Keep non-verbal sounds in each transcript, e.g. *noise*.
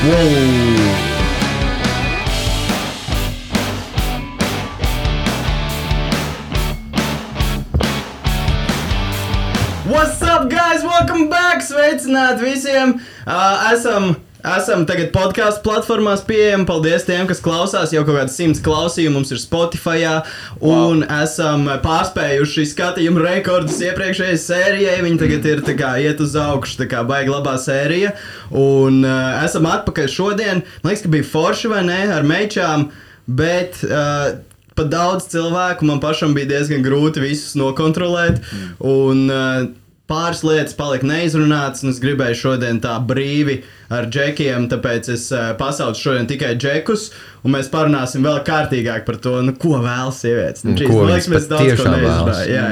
Wow! What's up, guys? Welcome back! Sveicināti visiem! Uh, esam Esam tagad podkāstu platformās pieejami. Paldies tiem, kas klausās. Jau kaut kāds simts klausījumu mums ir Spotify. Un wow. esam pārspējuši skatījumu rekordus iepriekšējai sērijai. Viņi tagad ir kā, iet uz augšu, tā kā baigta labā sērija. Un uh, esam atpakaļ šodien. Man liekas, ka bija forši vai ne ar mečām. Bet uh, pat daudz cilvēku man pašam bija diezgan grūti visus nokontrolēt. Mm. Un, uh, pāris lietas palika neizrunātas, un es gribēju šodien tā brīvi ar džekiem, tāpēc es uh, pasaucu šodien tikai džekus. Un mēs parunāsim vēl kārtīgāk par to, nu, ko vēlas sievietes. Nu, ko man liekas, mēs daudz ko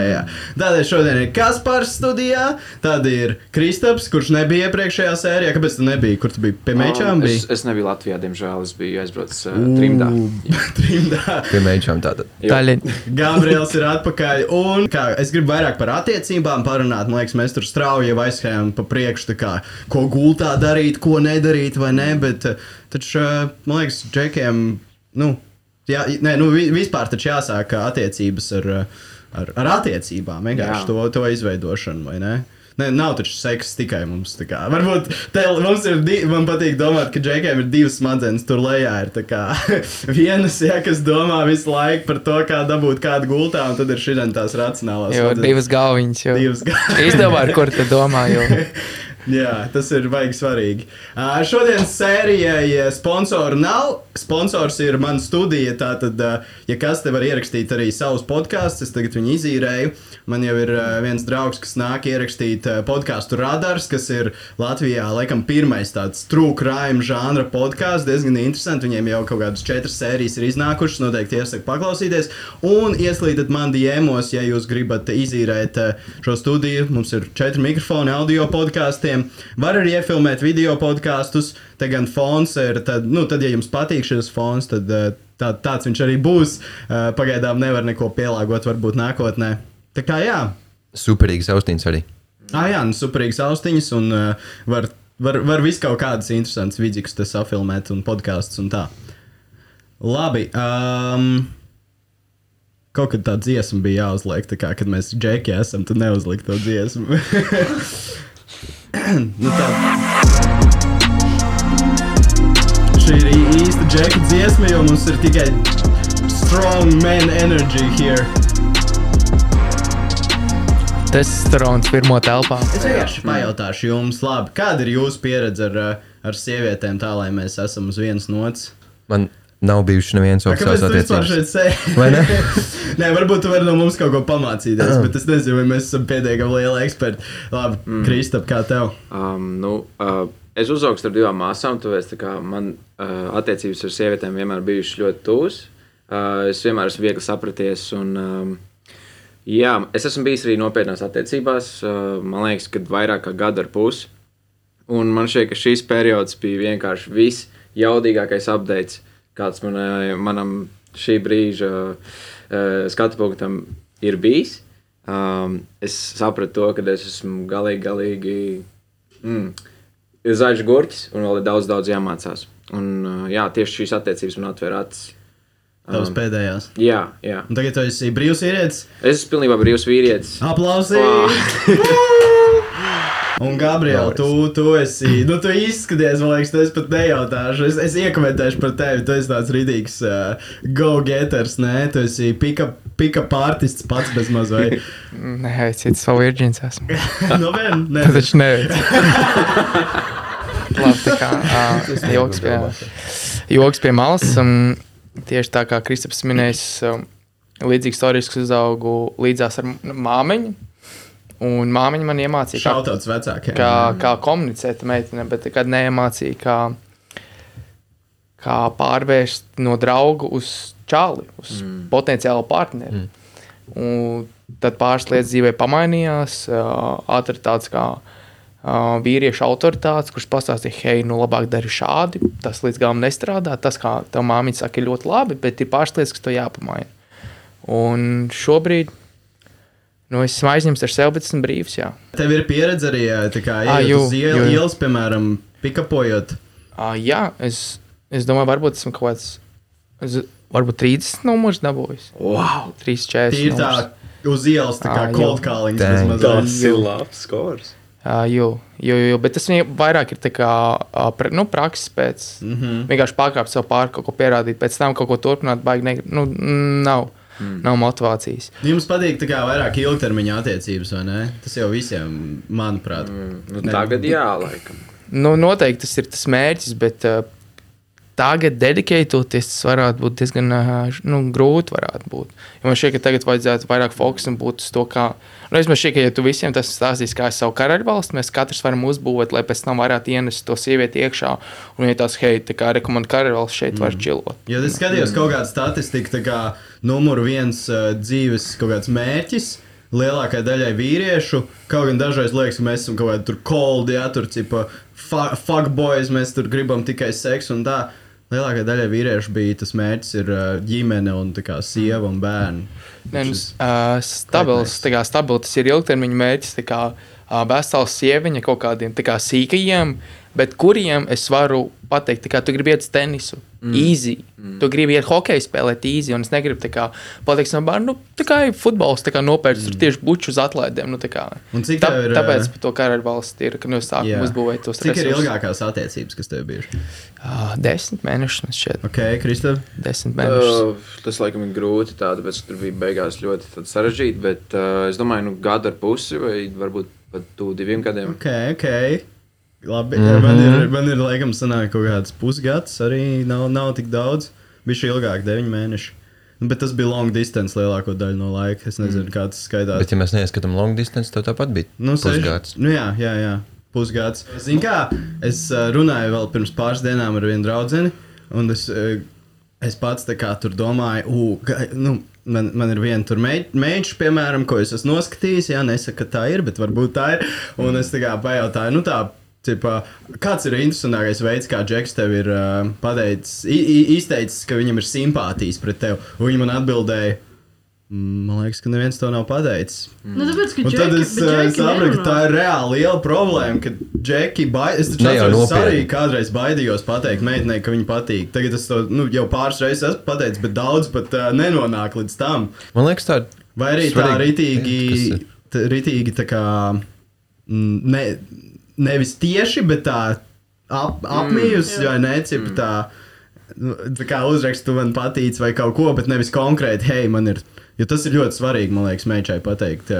jā. Mm. Tādēļ šodien ir Kaspars studijā, tad ir Kristaps, kurš nebija iepriekšējā sērijā. Kāpēc tu nebija? Kur tu biji? Pie mečām? Es, es nebiju Latvijā, diemžēl. Es biju aizbraucis uh, trimdā. *laughs* trimdā. Pie mečām tātad. Gabriels ir atpakaļ. Un kā, es gribu vairāk par attiecībām parunāt. Man liekas, mēs tur strauji jau aizskrējām pa priekšu, kā, ko gultā darīt, ko nedarīt vai ne. Bet, taču, man liekas, džekiem, nu, jā, nē, nu vispār taču jāsāk attiecības ar, ar, ar attiecībām, vienkārši Jā. to, to izveidošanu, vai ne? Ne, nav taču seks tikai mums. Varbūt te, mums ir, di, man patīk domāt, ka džekiem ir divas smadzenes tur lejā. Ir kā, *laughs* vienas, ja, kas domā visu laiku par to, kā dabūt kādu gultā, un tad ir šī tās racionālās. Jo divas galviņas jau. Divas galviņas. Izdomā, ar kur te domā. Jo. *laughs* Jā, tas ir baigi svarīgi. Uh, šodienas sērijai sponsoru nav. Sponsors ir mana studija. Tātad, uh, ja kas te var ierakstīt arī savus podkāstus, es tagad viņu izīrēju. Man jau ir uh, viens draugs, kas nāk ierakstīt uh, podkāstu radars, kas ir Latvijā laikam pirmais tāds crime žanra podkāsts. Diezgan interesanti. Viņiem jau kaut kādas četras sērijas ir iznākušas. Noteikti iesaku paklausīties. Un ieslīdat man diemos, ja jūs gribat izīrēt uh, šo studiju. Mums ir četri mikrofoni audio podkāstiem gadiem. Var arī iefilmēt video podkāstus. Te gan fons ir, tad, nu, tad ja jums patīk šis fons, tad eh, tā, tāds viņš arī būs. Eh, pagaidām nevar neko pielāgot, varbūt nākotnē. Tā kā jā. Superīgas austiņas arī. Ah, jā, nu, superīgas austiņas un uh, var, var, var visu kaut kādas interesantas vidzīgas te safilmēt un podkāstus un tā. Labi. Um, Kaut kad tā dziesma bija jāuzliek, tā kā, kad mēs džeki esam, tad neuzlikt to dziesmu. *laughs* nu tā. Šī ir īsta džeka dziesma, jo mums ir tikai strong man energy here. Testosterons pirmo telpā. Es vienkārši pajautāšu jums, labi, kāda ir jūsu pieredze ar, ar sievietēm, tā lai mēs esam uz vienas nots? Man Nav bijušas nevienas oficiālas attiecības. Vai ne? *laughs* Nē, varbūt tu vari no mums kaut ko pamācīties, bet es nezinu, vai mēs esam pietiekami lieli eksperti. Labi, mm. Kristap, kā tev? Um, nu, uh, es uzaugu ar divām māsām, tāpēc tā man uh, attiecības ar sievietēm vienmēr bijušas ļoti tuvas. Uh, es vienmēr esmu viegli sapraties. Un, um, jā, es esmu bijis arī nopietnās attiecībās, uh, man liekas, kad vairāk kā gadu ar pusi. Un man šķiet, ka šīs periods bija vienkārši viss jaudīgākais updates kāds manai, manam šī brīža skatu punktam ir bijis. Um, es sapratu to, ka es esmu galīgi, galīgi mm, zaļš gurķis un vēl ir daudz, daudz jāmācās. Un, uh, jā, tieši šīs attiecības man atvēra acis. Tavs um, pēdējās. Jā, jā. Un tagad tu esi brīvs vīrietis? Es esmu pilnībā brīvs vīrietis. Aplausīt! *laughs* Un, Gabriela, tu, tu esi, nu, tu izskaties, man liekas, es pat nejautāšu. Es, es iekomentēšu par tevi. Tu esi tāds rītīgs uh, go-getters, nē, tu esi pick-up artists pats bez mazai. *laughs* nē, es citu savu virģins esmu. *laughs* nu, vien, nē. Tas taču neveic. *laughs* Labi, tā kā uh, joks pie, joks pie malas. Um, tieši tā kā Kristaps minējis, um, līdzīgs stāsts, kas uzaugu līdzās ar māmiņu. Un māmiņa man iemācīja, kā, vecākiem, kā, kā komunicēt ar meiteni, bet nekad neiemācīja, kā, kā pārvērst no drauga uz čāli, uz mm. potenciālu partneri. Mm. Un tad pāris lietas dzīvē pamainījās. Atrada tāds kā vīriešu autoritāts, kurš pastāstīja, hei, nu labāk dari šādi. Tas līdz galam nestrādā. Tas, kā tev māmiņa saka, ir ļoti labi, bet ir pāris lietas, kas to jāpamaina. Un šobrīd Nu, es esmu aizņemts ar sevi, bet esmu brīvs. Jā. Tev ir pieredze arī kā, à, jū, uz iel, ielas, piemēram, pikapojot. Uh, jā, es, es domāju, varbūt esmu kaut kāds. Es, varbūt 30 numurs dabūjis. Wow! 3, 4. Tīri tā uz ielas, tā kā cold calling. Tas ir labs skors. Uh, jo, jo, jo, bet tas viņai vairāk ir kā, uh, pra, nu, prakses pēc. Mm Mhm. -hmm. Vienkārši pārkāpt sev pāri, kaut ko pierādīt, pēc tam kaut ko turpināt, baigi ne, nu, nav. Mm. Nav motivācijas. Jums patīk tā kā vairāk ilgtermiņa attiecības, vai ne? Tas jau visiem, manuprāt. Mm, nu, tagad jā, laikam. Nu, noteikti tas ir tas mērķis, bet uh, tagad dedikētoties, tas varētu būt diezgan nu, grūti. būt. Jo man šķiet, ka tagad vajadzētu vairāk fokusam būt uz to, kā. Nu, es šķiet, ka, ja tu visiem tas stāstīs, kā es savu karaļvalstu, mēs katrs varam uzbūvēt, lai pēc tam varētu ienest to sievieti iekšā. Un, ja tās hei, tā kā rekomendācija karaļvalsts šeit mm. var čilot. Jo es skatījos kaut kādu statistiku, tā kā numur viens uh, dzīves kaut kāds mērķis. Lielākajai daļai vīriešu, kaut gan dažreiz liekas, ka mēs esam kaut kādi tur cold, ja tur cipa fu- fuck boys, mēs tur gribam tikai seksu un tā. Lielākajai daļai vīriešu bija tas mērķis ir ģimene un tā kā sieva un bērni. Nē, nu, uh, stabils, kā stabils, tas ir ilgtermiņa mērķis. tā Kā, uh, vesels sieviņa kaut kādiem kā sīkajiem, bet kuriem es varu pateikt, kā tu gribi iet uz tenisu. Mm. Easy. Mm. Tu gribi iet hokeju spēlēt easy, un es negribu tā kā pateikt, no, nu, tā kā ir futbols, tā kā nopērts mm. tur tieši buču uz atlaidēm. Nu, tā kā. Un cik Tā, tev ir, tāpēc par to karaļu valsts ir, ka no sākuma Jā. uzbūvēt tos Cik ir resursus. ilgākās attiecības, kas tev bijušas? Uh, desmit mēnešus, šķiet. Ok, Kristofers. Desmit mēnešus. Uh, tas laikam ir grūti, tā, tāpēc tur bija beigās ļoti sarežģīti. Bet uh, es domāju, nu, gadu ar pusi vai varbūt pat tuvu diviem gadiem. Ok, ok. Labi, mm -hmm. man, ir, man ir laikam sanāk kaut kāds pusgads, arī nav, nav tik daudz. Bija šī ilgāk, deviņi mēneši. Nu, Bet tas bija long distance lielāko daļu no laika. Es nezinu, mm. kā tas skaitās. Bet, ja mēs neieskatām long distance, tad tāpat bija Nu, pusgads. Nu, jā, jā, jā. Pusgads. Zini, kā es uh, runāju vēl pirms pāris dienām ar vienu draugu, un es, uh, es pats tā kā tur domāju, ga, nu, man, man ir viena meitene, piemēram, ko es esmu noskatījis. Jā, nesaka, ka tā ir, bet varbūt tā ir. Un es tā kā pajautāju, nu tā. Cipa, kāds ir interesantākais veids, kā Džeks tev ir uh, pateicis, i- i- izteicis, ka viņam ir simpātijas pret tevi? Viņa man atbildēja, "Mm, man liekas, ka neviens to nav pateicis. Nu, tāpēc, ka Un tad Džeki- es Džeki sapratu, ka tā ir reāli liela problēma, ka Džeki baidās. Es taču Ne jau arī kādreiz baidījos pateikt meitenei, ka viņa patīk. Tagad es to nu, jau pāris reizes esmu pateicis, bet daudz pat uh, nenonāk līdz tam. Man liekas, tā Vai arī tā Svarīgi. ritīgi, ir? ritīgi tā kā mm, ne, nevis tieši, bet tā ap, apmījusi, jā. vai ne? Cipa, tā, nu, tā kā uzrakst, tu man patīc vai kaut ko, bet nevis konkrēti, hei, man ir. Jo tas ir ļoti svarīgi, man liekas, meitai pateikt.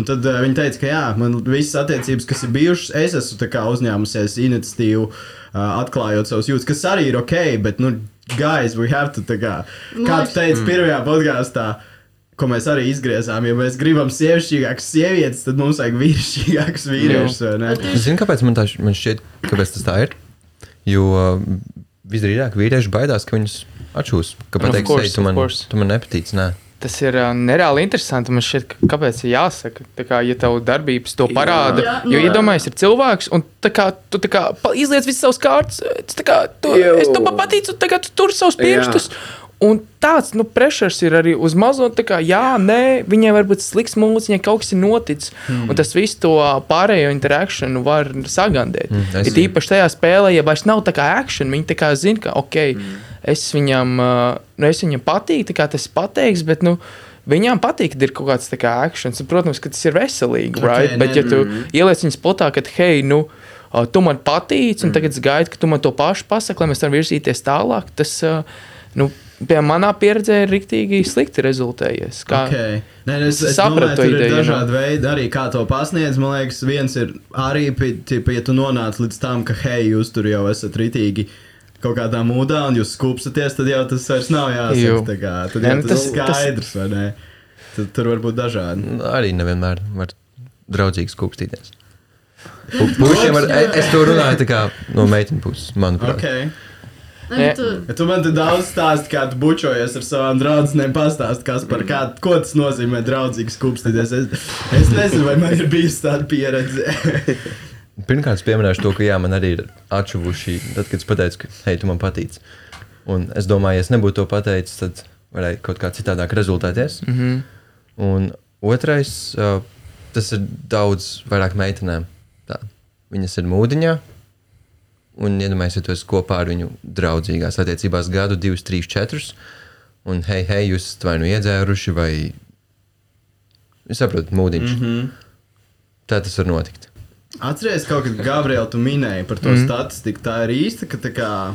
Un tad uh, viņa teica, ka jā, man visas attiecības, kas ir bijušas, es esmu uzņēmusies iniciatīvu, uh, atklājot savus jūtas, kas arī ir ok, bet, nu, guys, we have to, kā, Man kā tu teici pirmajā podkāstā, ko mēs arī izgriezām. Ja mēs gribam sievišķīgākas sievietes, tad mums vajag vīrišķīgākus vīriešus. vai ne? Zini, kāpēc man, tā, man šķiet, kāpēc tas tā ir? Jo uh, visdrīzāk vīrieši baidās, ka viņus atšūs. Ka pateiks, course, "Ei, tu man, tu man nepatīc. Nē. Tas ir uh, nereāli interesanti. Man šķiet, ka, kāpēc ir jāsaka, tā kā, ja tev darbības to parāda. Jā, jo jā. iedomājies, ir cilvēks, un kā, tu kā, izliec visas savas kārtas. kā, Tu, Jū. es tam patīcu, tu tur savus pirkstus. Un tāds nu, pressures ir arī uz mazo. Kā, jā, nē, viņai var būt slikts mūziķis, viņai kaut kas ir noticis. Hmm. Un tas viss to pārējo interakciju var sagandēt. Mm, Mm, ir īpaši tajā spēlē, ja vairs nav tā kā action, viņi tā kā zina, ka ok, mm. es, viņam, nu, es viņam patīk, tā kā tas pateiks, bet nu, viņām patīk, ka ir kaut kāds tā kā action. Un, Protams, ka tas ir veselīgi, Ok, right? nē, bet ja tu mm. ieliec viņus potā, ka hei, nu, tu man patīc, un tagad es gaidu, ka tu man to pašu pasaki, lai mēs varam virzīties tālāk. Tas, ā, nu, Pie manā pieredzē ir rīktīgi slikti rezultējies. Kā, Okay. Nē, es, es Sapratu domāju, tur ir ideju, jā. dažādi veidi, arī kā to pasniedz. Man liekas, viens ir arī, tipa, ja tu nonāc līdz tam, ka, hei, jūs tur jau esat ritīgi kaut kādā mūdā un jūs skupsaties, tad jau tas vairs nav jāsaka. tā Kā, tad Nē, jau nu tas, tas- tas skaidrs, vai ne? Tad, tur var būt dažādi. Arī nevienmēr var draudzīgi skūpstīties. *laughs* Pu- Pušiem var, es to runāju tā kā no meiteņu puses, manuprāt. Okay. Nē, Nē. tu, Ja tu man te daudz stāsti, kā tu bučojies ar savām draudzenēm, pastāsti, kas par kā, ko tas nozīmē draudzīgi skupstīties. Es, es nezinu, vai man ir bijusi tāda pieredze. *laughs* Pirmkārt, es pieminēšu to, ka jā, man arī ir atšuvuši, tad, kad es pateicu, ka, hei, tu man patīc. Un es domāju, ja es nebūtu to pateicis, tad varētu kaut kā citādāk rezultēties. Mm Mhm. -hmm. Un otrais, tas ir daudz vairāk meitenēm. Tā. Viņas ir mūdiņā, un iedomājieties kopā ar viņu draudzīgās attiecībās gadu, divus, trīs, četrus. Un, hei, hei, jūs esat vai nu iedzēruši, vai jūs saprotat, mūdiņš. Mm -hmm. Tā tas var notikt. Atcerieties, kaut kad Gabriela tu minēji par to mm. statistiku. Tā ir īsta, ka tā kā.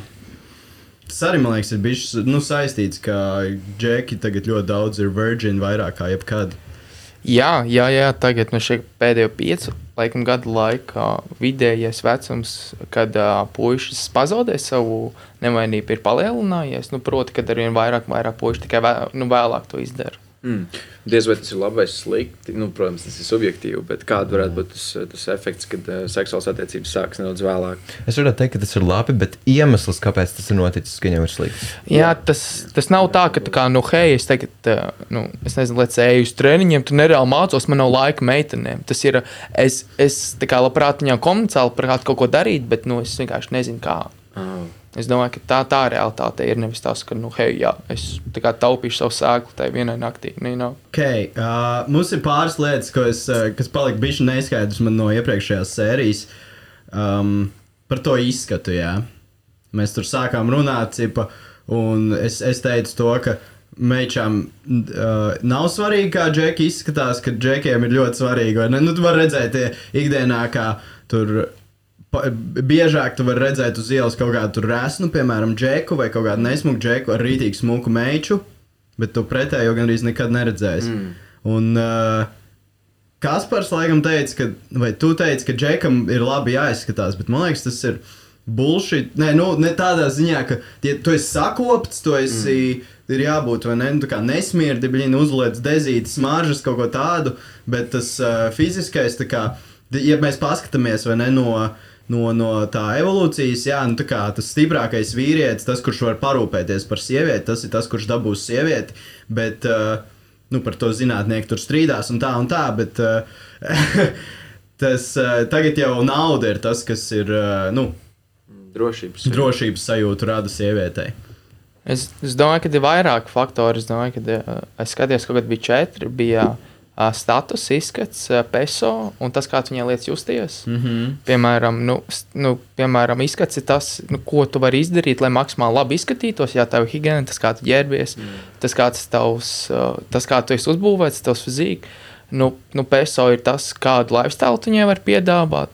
Tas arī man liekas, ir bijis nu, saistīts, ka džeki tagad ļoti daudz ir virgin vairāk kā jebkad. Jā, jā, jā, tagad no šiem pēdējo piecu laikam, gadu laikā vidējais vecums, kad uh, puikas pazaudē savu nevainību, ir palielinājies. Nu, proti, kad arvien vairāk, vairāk puikas tikai vē, nu, vēlāk to izdara. Mm. Diez vai tas ir labi vai slikti. Nu, protams, tas ir subjektīvi, bet kāda varētu būt tas, tas efekts, kad uh, seksuāls attiecības sākas nedaudz vēlāk? Es varētu teikt, ka tas ir labi, bet iemesls, kāpēc tas ir noticis, ka viņam ir slikts. Jā, tas, tas nav tā, ka, tā kā, nu, hei, es tagad, uh, nu, es nezinu, lai eju uz treniņiem, tu nereāli mācos, man nav laika meitenēm. Tas ir, es, es tā kā labprāt viņām komunicēju, labprāt kaut ko darīt, bet, nu, es vienkārši nezinu, kā. Oh. Es domāju, ka tā, tā realitāte ir nevis tas, ka, nu, hei, jā, es taupīšu savu sēklu tajā vienai naktī. Nu, no. Okay, uh, mums ir pāris lietas, es, uh, kas palika bijusi neskaidrs man no iepriekšējās sērijas. Um, par to izskatu, jā. Mēs tur sākām runāt, cipa, un es, es teicu to, ka mečām uh, nav svarīgi, kā džeki izskatās, ka džekiem ir ļoti svarīgi. Nu, tu vari redzēt tie ikdienā, kā tur. Biežāk tu vari redzēt uz ielas kaut kādu tur resnu, piemēram, džeku vai kaut kādu nesmuku džeku ar rītīgu smuku meču, bet tu pretējo gandrīz nekad neredzēsi. Mm. Un uh, Kaspars laikam teica, ka, vai tu teici, ka džekam ir labi jāizskatās, bet man liekas, tas ir bullshit. Nē, nu, ne tādā ziņā, ka ja tu esi sakopts, tu esi. Mm. Ir jābūt vai ne, nu, kā nesmirdi, blīni uzliec dezītas, smaržas, kaut ko tādu, bet tas uh, fiziskais, tā kā, ja mēs paskatāmies vai ne no, no, no tā evolūcijas, jā, nu, tā kā tas stiprākais vīrietis, tas, kurš var parūpēties par sievieti, tas ir tas, kurš dabūs sievieti, bet, uh, nu, par to zinātnieki tur strīdās un tā un tā, bet uh, *laughs* tas uh, tagad jau nauda ir tas, kas ir, uh, nu, Drošības. drošības sajūtu rada sievietei. Es, es domāju, ka ir vairāk faktori. Es domāju, ka uh, es skatījos, ka bija četri. Bija uh, status, izskats, peso un tas, kāds viņai liekas justies. Mm -hmm. Piemēram, nu, nu, piemēram, izskats ir tas, nu, ko tu vari izdarīt, lai maksimāli labi izskatītos. Jā, tev ir higiēna, tas, kā tu ģērbies, mm. tas, kāds tavs, tas, kā tu esi uzbūvēts, tavs fiziks. Nu, nu, peso ir tas, kādu lifestyle tu viņai var piedāvāt.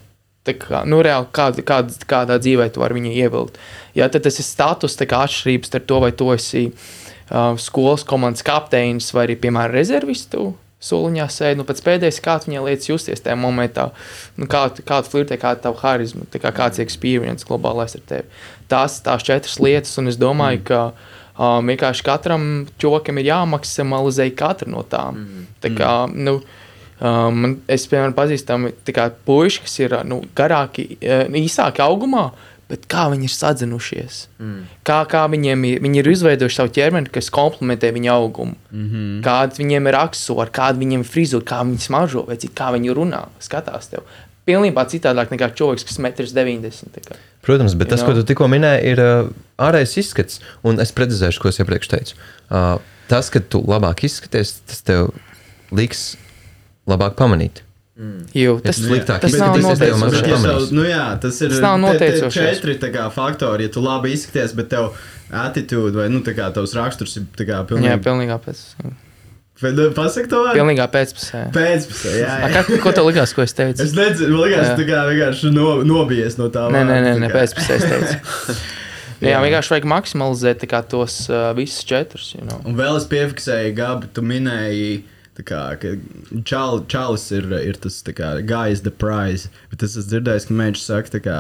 Kā, nu, reāli, kād, kād, kādā dzīvē tu vari viņu ievilkt. Jā, tad tas ir status, tā kā atšķirības starp to, vai tu esi uh, skolas komandas kapteinis vai arī, piemēram, rezervistu. Soliņā sēž, nu, pēc pēdējais, kā viņai liekas justies tajā momentā, nu, kā, kā tu flirtē, kāda ir tava harizma, kā kāds ir experience globālais ar tevi. Tās tās četras lietas, un es domāju, mm. ka um, vienkārši katram čokam ir jāmaksimalizē katra no tām. Mm. Tā kā, nu, Um, es, piemēram, pazīstu puikas, kas ir nu, garāki, eh, īsāki augumā, bet kā viņi ir sadzinušies. Mm. Kā, kā viņiem ir, viņi ir izveidojuši savu ķermeni, kas komplementē viņa augumu. Mm -hmm. Kāda viņiem ir aksori, kāda viņiem ir frizūra, kā viņi smaržo, vai cik, kā viņi runā, skatās tev. Pilnībā citādāk nekā cilvēks, kas ir 1,90 m. Protams, bet tas, Jā. ko tu tikko minēji, ir uh, ārējais izskats. Un es precizēšu, ko es iepriekš teicu. Uh, tas, ka tu labāk izskaties, tas tev liks labāk pamanīt. Jo tas, Ja tu sliktāk tas nav mazliet Bet, noteicoši. ja tev, nu jā, tas ir Tas nav te- te noteicošais. četri kā, faktori. Ja tu labi izskaties, bet tev attitūda vai nu, tā kā, tavs raksturs ir tā kā, Jā, pilnīgi. pilnīgā pēc. Vai tu Pasaki to vārdu? Pilnīgā pēcpusē. Pēcpusē, jā. A, jā. Kā, ko tev likās, ko es teicu? Es nezinu, man liekas, Jā. tā kā vienkārši no, nobijies no tā. Nē, nē, nē, nē pēcpusē es teicu. *laughs* Jā, jā, vienkārši vajag maksimalizēt kā, tos uh, visus četrus. You know. Un vēl es piefiksēju, Gabi, tu minēji, tā čal, čalis ir, ir tas kā, guy is the prize. Bet es esmu dzirdējis, ka mēģis saka, kā,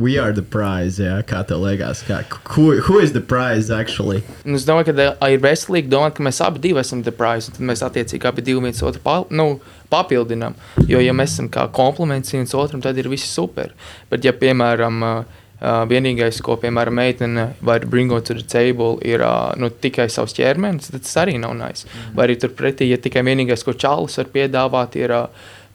we are the prize, jā, kā tev liekas, kā, who, who is the prize actually? Un Es domāju, ka ir veselīgi domāt, ka mēs abi esam the prize, tad mēs attiecīgi abi divi viens otru pa, nu, papildinām. Jo, ja mēs esam kā komplements viens otram, tad ir viss super. Bet, ja, piemēram, ā, ā, vienīgais, ko, piemēram, meitene var bringot to the table, ir ā, nu, tikai savs ķermenis, tad tas arī nav nice. Mm. Vai arī turpretī, ja tikai vienīgais, ko čalis var piedāvāt, ir, ā,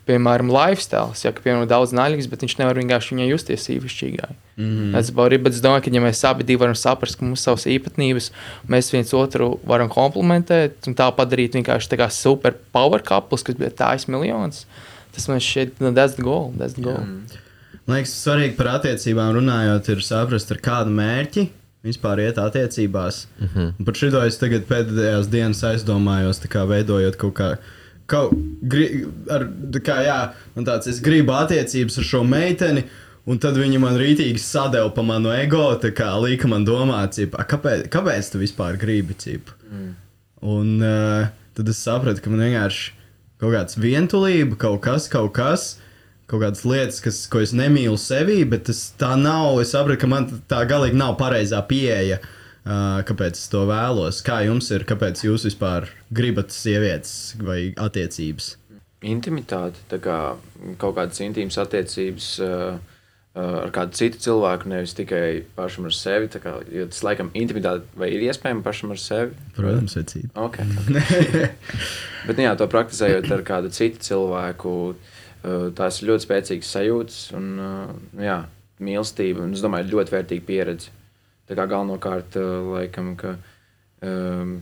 piemēram, lifestyle. Ja, piemēram, daudz naļīgs, bet viņš nevar vienkārši viņai justies īpašķīgai. Mm -hmm. Tas arī, bet es domāju, ka ja mēs abi divi varam saprast, ka mums ir savas īpatnības, mēs viens otru varam komplementēt un tā padarīt vienkārši tā kā super power couples, kas bija tājas miljonus. Tas man šķiet, nu, that's the goal. That's the goal. Man liekas, svarīgi par attiecībām runājot, ir saprast, ar kādu mērķi vispār iet attiecībās. Mm -hmm. Par šo es tagad pēdējās dienas aizdomājos, kā veidojot kaut kā. Kaut, gri, ar, kā, jā, tāds, es gribu attiecības ar šo meiteni, un tad viņa man rītīgi sadeva pa manu ego, tā kā lika man domāt, cipa, "A, kāpēc, kāpēc tu vispār gribi, cipa? Mm. Un uh, tad es sapratu, ka man vienkārši kaut kāds vientulība, kaut kas, kaut kas, kaut kādas lietas, kas, ko es nemīlu sevī, bet tas tā nav. Es sapratu, ka man tā galīgi nav pareizā pieeja. Uh, kāpēc es to vēlos? Kā jums ir? Kāpēc jūs vispār gribat sievietes vai attiecības? Intimitāte, tā kā kaut kādas intīmas attiecības uh, uh, ar kādu citu cilvēku, nevis tikai pašam ar sevi. Kā, jo tas, laikam, intimitāte vai ir iespējama pašam ar sevi? Protams, vecīt. Okay. *laughs* Bet, nu, jā, to praktizējot ar kādu citu cilvēku, uh, tās ir ļoti spēcīgas sajūtas un uh, jā, mīlestība. Un es domāju, ļoti vērtīga pieredze. Tā kā galvenokārt, uh, laikam, ka um,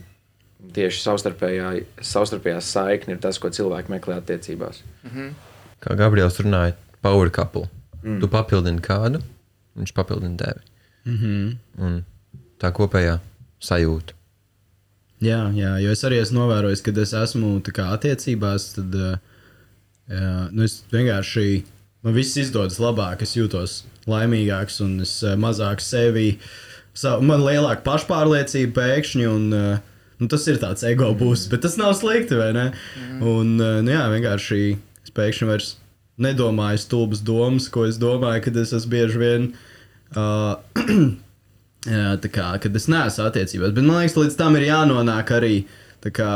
tieši savstarpējā, savstarpējā saikne ir tas, ko cilvēki meklē attiecībās. Kā Gabriels runāja, power couple. Mm. Tu papildini kādu, viņš papildina tevi. Mm -hmm. Un tā kopējā sajūta. Jā, jā, jo es arī esmu novērojis, ka es esmu tā kā, attiecībās, tad uh, jā, nu es vienkārši man viss izdodas labāk, es jūtos laimīgāks un es uh, mazāk sevi, savu, man lielāka pašpārliecība pēkšņi. Un, uh, Nu, tas ir tāds ego būs, bet tas nav slikti, vai ne? Un, uh, nu, jā, vienkārši es pēkšņi vairs nedomāju stulbas domas, ko es domāju, kad es esmu bieži vien. *clears throat* Uh, tā kā, kad es neesmu attiecībās, bet man liekas, līdz tam ir jānonāk arī. Tā Kā,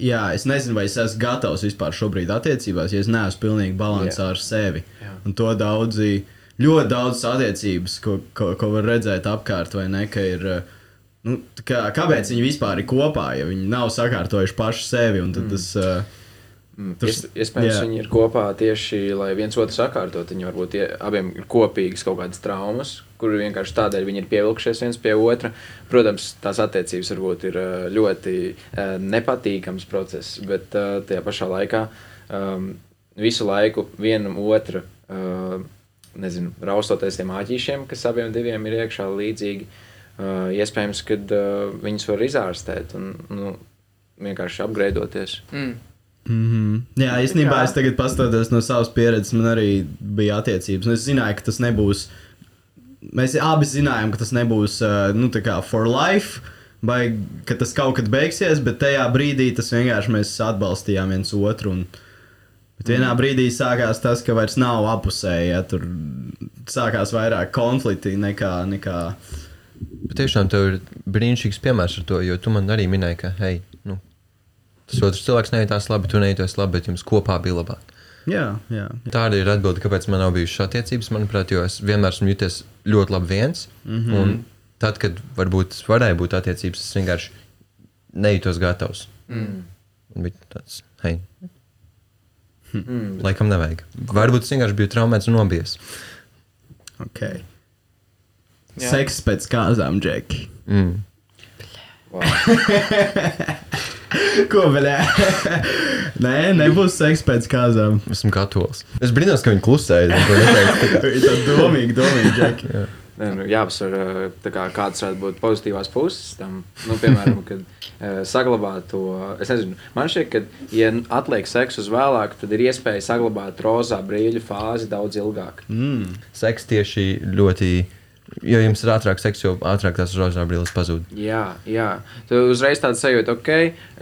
jā, es nezinu, vai es esmu gatavs vispār šobrīd attiecībās, ja es neesmu pilnīgi balansā ar sevi. Jā. Un to daudzi, ļoti daudz attiecības, ko, ko, ko var redzēt apkārt, vai ne, ka ir. Nu, kā, kāpēc viņi vispār ir kopā, ja viņi nav sakārtojuši paši sevi? un tad Tas, uh, Tur, Tas- iespējams, jā. viņi ir kopā tieši, lai viens otru sakārtot. Viņi varbūt ie, abiem ir kopīgas kaut kādas traumas, kur vienkārši tādēļ viņi ir pievilkušies viens pie otra. Protams, tās attiecības varbūt ir ā, ļoti ā, nepatīkams process, bet ā, tajā pašā laikā um, visu laiku vienam otru, uh, nezinu, raustoties tiem āķīšiem, kas abiem diviem ir iekšā līdzīgi. Uh, iespējams, ka uh, viņus var izārstēt un nu, vienkārši apgraidoties. Mm. Mm -hmm. Jā, īstenībā es tagad paskatoties no savas pieredzes, man arī bija attiecības. un Es zināju, ka tas nebūs. Mēs abi zinājām, ka tas nebūs uh, nu, tā kā for life, vai ka tas kaut kad beigsies, bet tajā brīdī tas vienkārši mēs atbalstījām viens otru. Un, bet vienā brīdī sākās tas, ka vairs nav apusēji. Ja, tur sākās vairāk konflikti nekā. nekā Bet tiešām tev ir brīnišķīgs piemērs ar to, jo tu man arī minēji, ka, hei, nu, tas otrs cilvēks nejūtās labi, tu nejūties labi, bet jums kopā bija labāk. jā, jā. Tā arī ir atbilde, kāpēc man nav bijušas attiecības. Manuprāt, jo es vienmēr esmu juties ļoti labi viens. Mm. -hmm. Un tad, kad varbūt varēja būt attiecības, es vienkārši nejūtos gatavs. Mm. Un bija tāds, hei, Mm. laikam nevajag. Varbūt es vienkārši biju traumēts un nobijies. Okay. Jā. Seks pēc kāzām, Džeki. Mm. Wow. *laughs* Ko vēl? Nē, nebūs seks pēc kāzām. Esmu katolis. Es brīnos, ka viņi klusēja. neteica, tā domīgi, domīgi, Džeki. Nē, nu, jāapsver, kā, kādas varētu būt pozitīvās puses tam. Nu, piemēram, kad saglabāt to. Es nezinu, man šķiet, ka, ja atliek seksu uz vēlāku, tad ir iespēja saglabāt rozā brīļu fāzi daudz ilgāk. Mm. Seks tieši ļoti. Jo jums ir ātrāk seks, jo ātrāk tās rozā brīvības pazūd. Jā, jā. Tu uzreiz tāds sajūta, ok,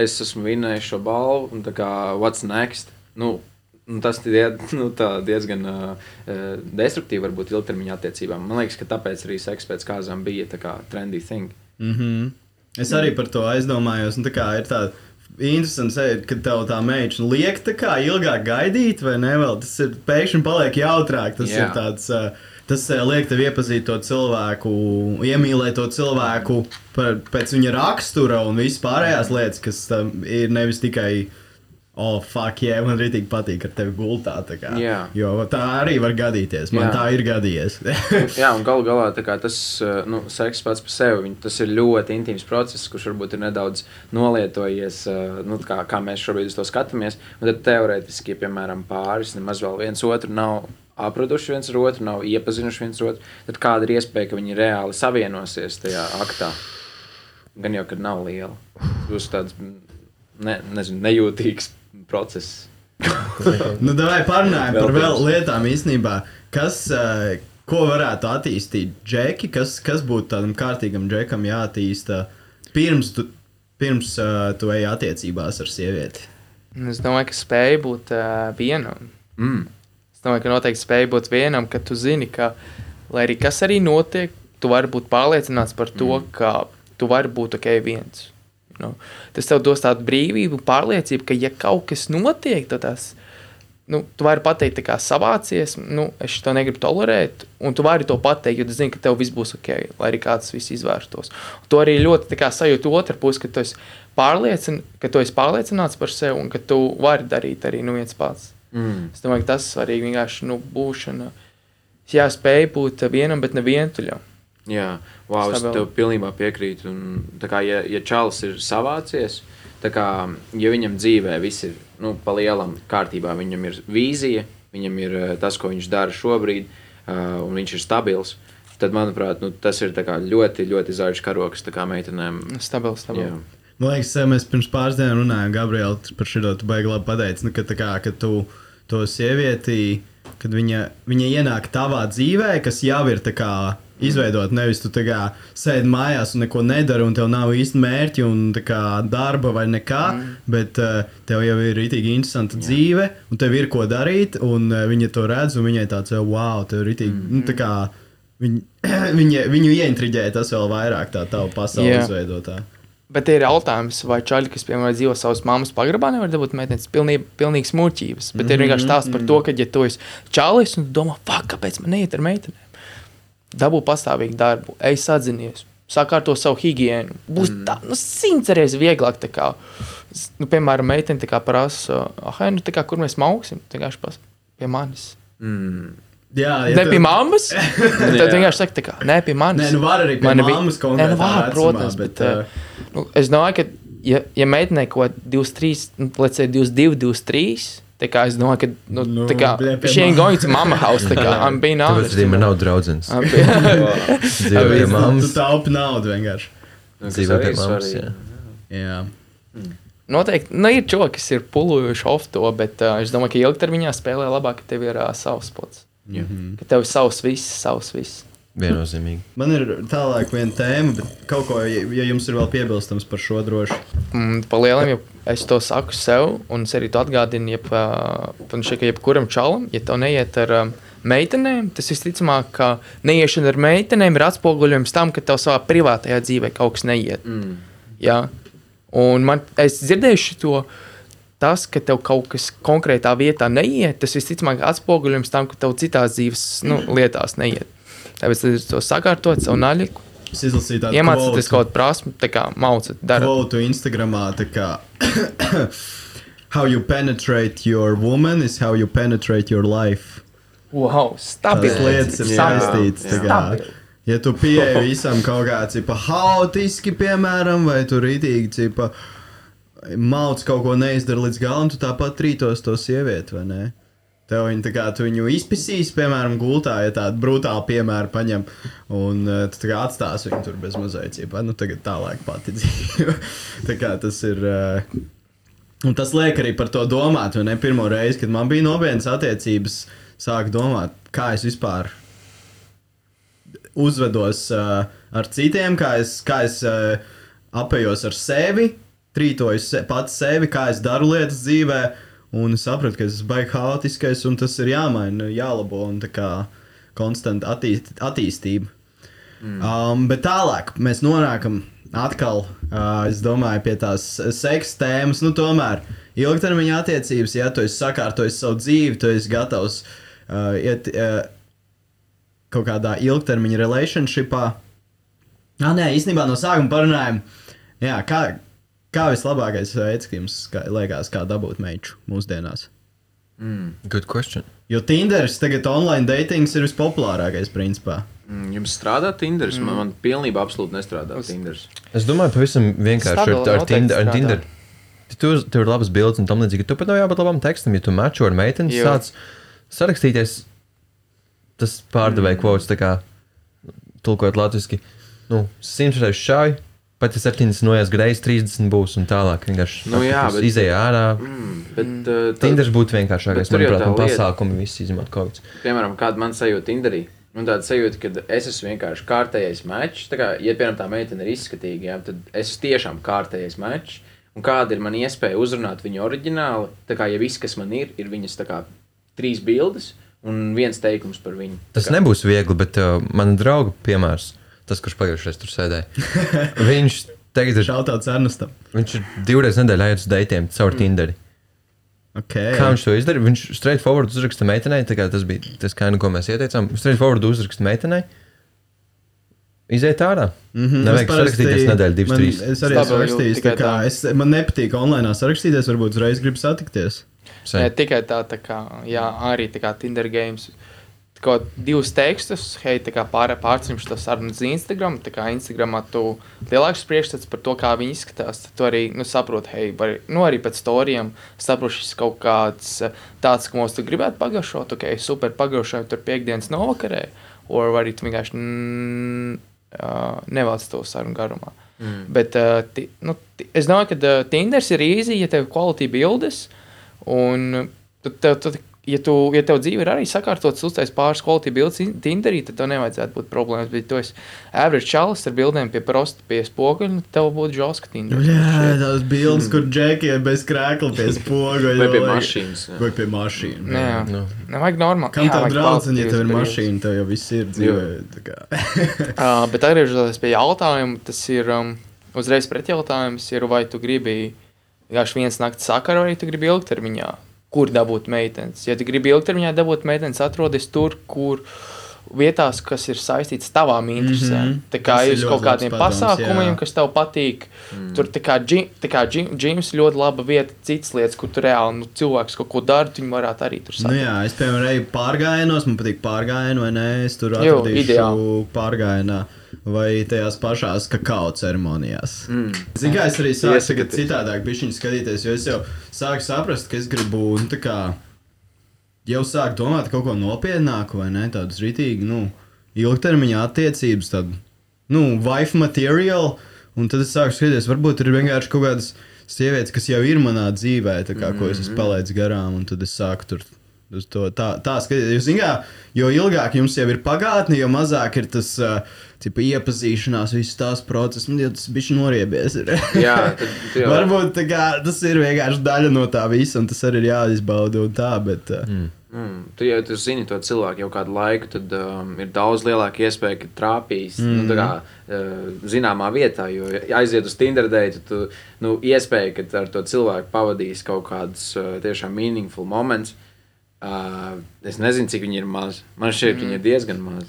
es esmu vinnējis šo balvu, un tā kā what's next? Nu, nu, tas ir nu, tā diezgan uh, destruktīvi varbūt ilgtermiņa attiecībām. Man liekas, ka tāpēc arī seks pēc kāzām bija tā kā trendy thing. Mm -hmm. Es arī par to aizdomājos. un tā kā Ir tāda interesanta sajūta, ka tev tā meitene liek tā kā ilgāk gaidīt, vai ne? Vēl tas ir pēkšņi paliek jautrāk. Tas Jā. ir tāds. Uh, Tas uh, liek tev iepazīt to cilvēku, iemīlēt to cilvēku par, pēc viņa rakstura un visas pārējās lietas, kas um, ir nevis tikai, oh, fuck, yeah, man arī tik patīk ar tevi gultā. tā kā. Jā. Jo tā arī var gadīties. Man Jā. tā ir gadījies. *laughs* Jā, un galu galā kā tas uh, nu, seks pats par sevi, tas ir ļoti intīms process, kurš varbūt ir nedaudz nolietojies, uh, nu, kā, kā mēs šobrīd uz to skatāmies. Un tad teorētiski, ja piemēram pāris nemaz vēl viens otru nav apraduši viens ar otru, nav iepazinuši viens otru, tad kāda ir iespēja, ka viņi reāli savienosies tajā aktā? Gan jau, kad nav liela. Tas ir tāds ne, nezinu, nejūtīgs process. *laughs* Nu, vai parunājam par vēl lietām īstenībā, kas, eh, ko varētu attīstīt džeki, kas, kas būtu tādam kārtīgam džekam jāattīsta pirms tu, pirms uh, tu ej attiecībās ar sievieti. Es domāju, ka spēja būt uh, vienam. Mm. Es domāju, ka noteikti spēja būt vienam, ka tu zini, ka, lai arī kas arī notiek, tu vari būt pārliecināts par to, mm. ka tu vari būt ok viens. Nu, tas tev dos tādu brīvību, pārliecību, ka, ja kaut kas notiek, tad tas, nu, tu vari pateikt, kā savācies, nu, es to negribu tolerēt, un tu vari to pateikt, jo tu zini, ka tev viss būs ok, lai arī kāds viss izvērstos. Un tu arī ļoti kā sajūti otru pusi, ka tu esi, pārliecin, ka tu esi pārliecināts par sevi un ka tu vari darīt arī nu viens pats. Mm. Es domāju, ka tas ir svarīgi vienkārši nu, būšana. Jā, spēj būt vienam, bet ne vientuļam. Jā, wow, es tev pilnībā piekrītu. Un, tā kā, ja, ja Čālijs ir savācies, tā kā, ja viņam dzīvē viss ir nu, pa lielam kārtībā, viņam ir vīzija, viņam ir eh, tas, ko viņš dara šobrīd, uh, un viņš ir stabils, tad, manuprāt, nu, tas ir tā kā ļoti, ļoti zaļš karoks tā kā meitenēm. Stabils, stabils. Jā. Man liekas, mēs pirms pāris dienām runājām, Gabriela, par šo tu baigi labi pateici, nu, ka, tā kā, ka tu to sievieti, kad viņa, viņa ienāk tavā dzīvē, kas jau ir tā kā izveidot, nevis tu kā sēdi mājās un neko nedari, un tev nav īsti mērķi un kā darba vai nekā, mm. bet uh, tev jau ir rītīgi interesanta Jā. dzīve, un tev ir ko darīt, un uh, viņa to redz, un viņai tāds, eh, wow, tev ir rītīgi, mm. nu, tā kā viņ, *clears throat* viņa, viņu ieintriģē tas vēl vairāk, tā tava pasaule izveidotā. Bet ir jautājums, vai čaļi, kas, piemēram, dzīvo savas mammas pagrabā, nevar dabūt meitenes pilnīgi, pilnīgi smūķības. Bet mm -hmm. ir vienkārši stāsts par to, ka, ja tu esi čalis un domā, fuck, kāpēc man neiet ar meitenēm? Dabū pastāvīgu darbu, ej sadzinies, sakārto savu higiēnu. Būs mm. tā, nu, simts reizes vieglāk. Kā, nu, piemēram, meitene prasa, ah, nu, kā, kur mēs mauksim, pas pie manis. Mm. Jā, Ja ne tu- pie mammas, *laughs* tad vienkārši saka, tā kā, ne pie manis. Nē, nu var arī pie Man bija- mammas Nē, konkrētā var, vecumā, protams, bet, bet, uh, uh, nu, es domāju, ka, ja, ja meitenei kaut kāda 23, nu, let's say 22, 23, tā kā es domāju, ka, nu, Nu, tā kā, pie she ain't going to mama house, tā kā, *laughs* I'm being Tāpēc honest. arī man nav draudzens. I'm being- *laughs* Dzīvo pie Tu mammas. taupi naudu vienkārši. Nu, arī pie mammas. jā. Jā. Noteikti, nu, ir cilvēki, kas ir pulujuši off to, bet uh, es domāju, ka ilgtermiņā spēlē labāk, ka tev ir uh, savs spots. Jā. Ka tev ir savs viss, savs viss. Viennozīmīgi. Man ir tālāk viena tēma, bet kaut ko, ja ja jums ir vēl piebilstams par šo droši. Mm, Pa lielam, ja es to saku sev, un es arī to atgādinu, ja šeit, ka jebkuram čalam, ja tev neiet ar um, meitenēm, tas visticamāk, ka neiešana ar meitenēm ir atspoguļojums tam, ka tev savā privātajā dzīvē kaut kas neiet. Mm. Jā. Un man, es dzirdēju to, tas, ka tev kaut kas konkrētā vietā neiet, tas visticamāk atspoguļojums tam, ka tev citās dzīves nu, lietās neiet. Tāpēc es to sakārtot savu naļiku, iemācīties kaut kādu prasmu, tā kā mācīt, darīt. kvotu Instagramā, tā kā *coughs* How you penetrate your woman is how you penetrate your life. Wow, Tās stabili. lietas ir Jā, saistītas. tā kā. Stabili. Ja tu pieeji visam kaut kā cipa haotiski, piemēram, vai tu rītīgi cipa mauc kaut ko neizdara līdz galam, tu tāpat rītos to sievieti, vai ne? Tev viņa kā viņu izpisīs, piemēram, gultā, ja tādu brutālu piemēru paņem, un uh, tu kā atstās viņu tur bez ja nu tagad tālāk pati *laughs* dzīve. tā kā tas ir. Uh, Un tas liek arī par to domāt, un ne pirmo reizi, kad man bija nopietnas attiecības, sāku domāt, kā es vispār uzvedos uh, ar citiem, kā es, kā es uh, apējos ar sevi, trītoju se, pats sevi, kā es daru lietas dzīvē, un sapratu, ka es esmu baigts haotiskais, un tas ir jāmaina, jālabo, un tā kā konstanta attīst, attīstība. Mm. Um, bet tālāk mēs nonākam atkal, uh, es domāju, pie tās seksa tēmas. Nu, tomēr ilgtermiņa attiecības, ja tu esi sakārtojis savu dzīvi, tu esi gatavs uh, iet uh, kaut kādā ilgtermiņa relationshipā. Ah, nē, īstenībā no sākuma parunājām, jā, kā, kā vislabākais veids, ka jums kā, liekas, kā dabūt meitu mūsdienās. Good question. Jo Tinderis tagad online datings ir vispopulārākais principā. Mm, Jums strādā Tinderis? Mm. Man, man pilnībā absolūti nestrādā Uz- Tinderis. Es domāju, pavisam vienkārši ar, ar, noteikti Tinder, ar strādā. Tinder. Tur, tur ir labas bildes un tam līdzīgi. Tu pat nav jābūt labam tekstam, ja tu mačo ar meiteni, sāc sarakstīties. tas pārdevēja kvots, tā kā tulkojot latviešu, nu, 100 reizes šādi. Pat ja 70 noies greizi, 30 būs un tālāk. Vienkārši Nu jā, bet- izēja ārā. Mm, bet, uh, tā- Tinders būtu vienkāršākais, Bet tur jau manuprāt, un pasākumi visi izņemot kaut kāds. piemēram, kāda man sajūta Tinderī. Un tāda sajūta, ka es esmu vienkārši kārtējais mačs. Tā kā, ja, piemēram, tā meitene ir izskatīga, jā, tad es esmu tiešām kārtējais mačs. Un kāda ir mana iespēja uzrunāt viņu oriģināli? Tā kā, ja viss, kas man ir, ir viņas kā trīs bildes un viens teikums par viņu. Tas kā- nebūs viegli, bet uh, mana drauga piemērs, tas, kurš pagājušajā tur sēdēja, *laughs* viņš tagad ir, Šautauts Ernestam. viņš ir divreiz nedēļā iet uz datiem caur Tinderi. Okay. Kā viņš to izdarīja? Viņš straight forward uzraksta meitenei, tas bija tas, kā, nu, ko mēs ieteicām. Straight forward uzraksta meitenei. Iziet ārā. Mm -hmm. Nevajag sarakstīties nedēļu, divas, man, trīs. Es arī esmu rakstījis, tā kā tā. es, man nepatīk online sarakstīties, varbūt uzreiz gribu satikties. Ne tikai tā, tā kā, jā, arī tā kā Tinder games. Kaut divus tekstus, hei, tā kā pār, pārcimšu to sarunu uz Instagram. Tā kā Instagramā tu lielāks priekšstats par to, kā viņi izskatās. Tad tu arī nu, saproti, hei, var, nu, arī pēc storijiem saproti, šis kaut kāds tāds, ko mums tu gribētu pagaršot. Ok, super pagaršot tur piekdienas novakarē. Vai arī tu vienkārši mm, uh, nevēlas to sarunu garumā. Mm. Bet uh, ti, nu, ti, es domāju, ka uh, Tinders ir īsi, ja tev kvalitāte bildes. Un tu, tev, tu, ja, tu, ja tev dzīve ir arī sakārtotas, uztais pāris kvalitātes bildes Tinderī, tad tev nevajadzētu būt problēmas. Bet, ja tu esi average čalis ar bildēm pie prosta, pie spoguļa, tad tev būtu žoska Tinder. Jā, tās bildes, kur džekiem bez krēkla pie *laughs* spoguļa. Vai pie mašīnas, jā. Vai pie mašīnas. Nē, Nu. nevajag normāli. Kam jā, tev vajag draudz, ja tev ir mašīna, tev jau viss ir dzīvē. tā kā. *laughs* *laughs* Uh, bet atgriežoties pie jautājuma, tas ir um, uzreiz pretjautājums, ir, vai tu gribi vienkārši viens nakts sakaru, vai tu gribi ilgtermiņā, kur dabūt meitenes. Ja gribi ilgtermiņā dabūt meitenes, atrodies tur, kur vietās, kas ir saistīts ar tavām interesēm. Mm. -hmm. Tā kā Tas ir ir ļoti kaut kādiem padoms, pasākumiem, jā. kas tev patīk. Mm. Tur tā kā džims ļoti laba vieta, citas lietas, kur tu reāli nu, cilvēks kaut ko dara, tu viņu varētu arī tur Nu, satikt. jā, es piemēram eju pārgājienos, man patīk pārgājieni, vai nē, es tur ideāli. pārgājienā. Vai tajās pašās kakao ceremonijās. Mm. Zinu, kā es arī sāku Iesakaties. citādāk bišķiņu skatīties, jo es jau sāku saprast, ka es gribu, nu, tā kā, jau sāku domāt kaut ko nopietnāku, vai ne, tādus rītīgi, nu, ilgtermiņa attiecības, tādu, nu, wife material, un tad es sāku skatīties, varbūt ir vienkārši kaut kādas sievietes, kas jau ir manā dzīvē, tā kā, mm -hmm. ko es esmu palaidis garām, un tad es sāku tur uz to tā, tā skatīties. Jūs zināt, jo ilgāk jums jau ir pagātne, jo mazāk ir tas uh, tipa, iepazīšanās, visas tās procesas, un jau tas bija noriebies. Jā, tad *laughs* jau- Varbūt kā, tas ir vienkārši daļa no tā visa, un tas arī ir jāizbauda un tā, bet. Mm. Mm, tu jau tu zini to cilvēku jau kādu laiku, tad um, ir daudz lielāka iespēja, ka trāpīs mm. nu, kā, uh, zināmā vietā. Jo aiziet uz Tinder date, tu nu, iespēja, ka ar to cilvēku pavadīs kaut kādus uh, tiešām meaningful moments. Uh, es nezinu, cik viņi ir mazi. Man šķiet, mm. viņi ir diezgan mazi.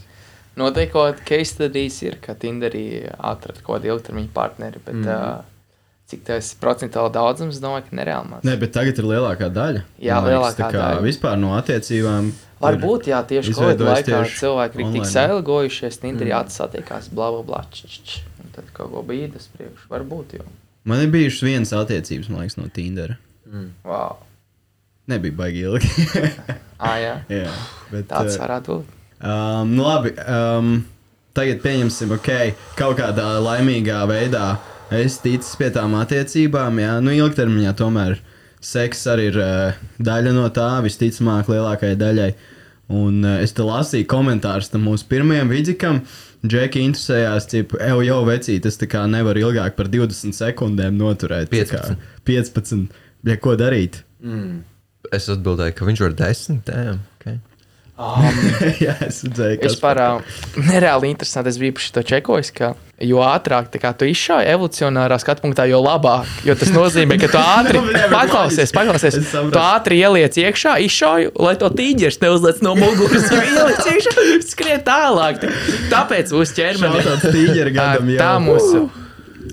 Noteikti kaut kāda case studijas ir, ka Tinderī atrada kaut kādu ilgtermiņa partneri, bet mm. uh, cik tas procentuāli daudzums, domāju, ka nereāli maz. Nē, bet tagad ir lielākā daļa. Jā, Man lielākā daļa. Vispār no attiecībām. Varbūt, jā, tieši Covid laikā cilvēki ir tik sailgojušies, Tinderī mm. atsatiekās, bla, bla, bla, č, č, č, un tad kaut ko bija tas priekš. Varbūt, jo. Man ir bijušas vienas attiecības, man liekas, no Tinder. Wow. Nebija baigi ilgi. *laughs* Ah, jā. *laughs* jā, bet, Tāds varētu būt. Um, nu labi, um, tagad pieņemsim, ok, kaut kādā laimīgā veidā es ticu pie tām attiecībām, jā, nu ilgtermiņā tomēr seks arī ir uh, daļa no tā, visticamāk, lielākajai daļai. Un uh, es te lasīju komentārus tam mūsu pirmajam vidikam. Džeki interesējās, cik jau jau vecīt, tas tā kā nevar ilgāk par 20 sekundēm noturēt. tā kā 15. 15. Ja, ko darīt? Es atbildēju, ka viņš var desmit. Damn, okay. Um, *laughs* Jā, es redzēju, kas Vispār ā, nereāli interesanti. Es biju šo čekojis, ka jo ātrāk kā tu izšauji evolucionārā skatu punktā, jo labāk. Jo tas nozīmē, ka tu *laughs* ātri Nu, paklausies, paklausies. Tu ātri ieliec iekšā, izšauji, lai to tīģeris neuzliec no muguras. *laughs* Jo ieliec iekšā, skrien tālāk. Tāpēc uz ķermeni. Šautauts tīģeri gadam jau. tā mūsu.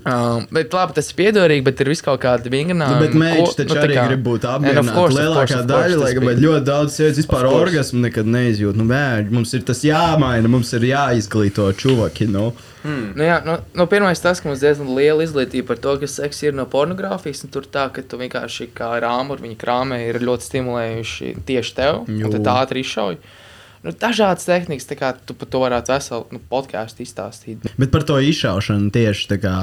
Um, bet labi, tas ir piedodīgi, bet ir vis kaut kāda vingrinājuma. Nu, bet mēģinājums taču arī grib būt apmierināts. Lielākā daļa, lai gan ļoti daudz sievietes vispār course. orgasmu nekad neizjūt. Nu, bērni, mums ir tas jāmaina, mums ir jāizglīto čuvaki. Nu. Nu, jā, nu, nu, pirmais tas, ka mums diezgan liela izglītība par to, kas seks ir no pornogrāfijas. un Tur tā, ka tu vienkārši kā rāmuri, viņa krāmē ir ļoti stimulējuši tieši tev, Jū. un tad ātri izšauj. Nu, dažādas tehnikas, tā kā tu par to varētu veselu nu, podkāstu izstāstīt. Bet par to izšaušanu tieši tā kā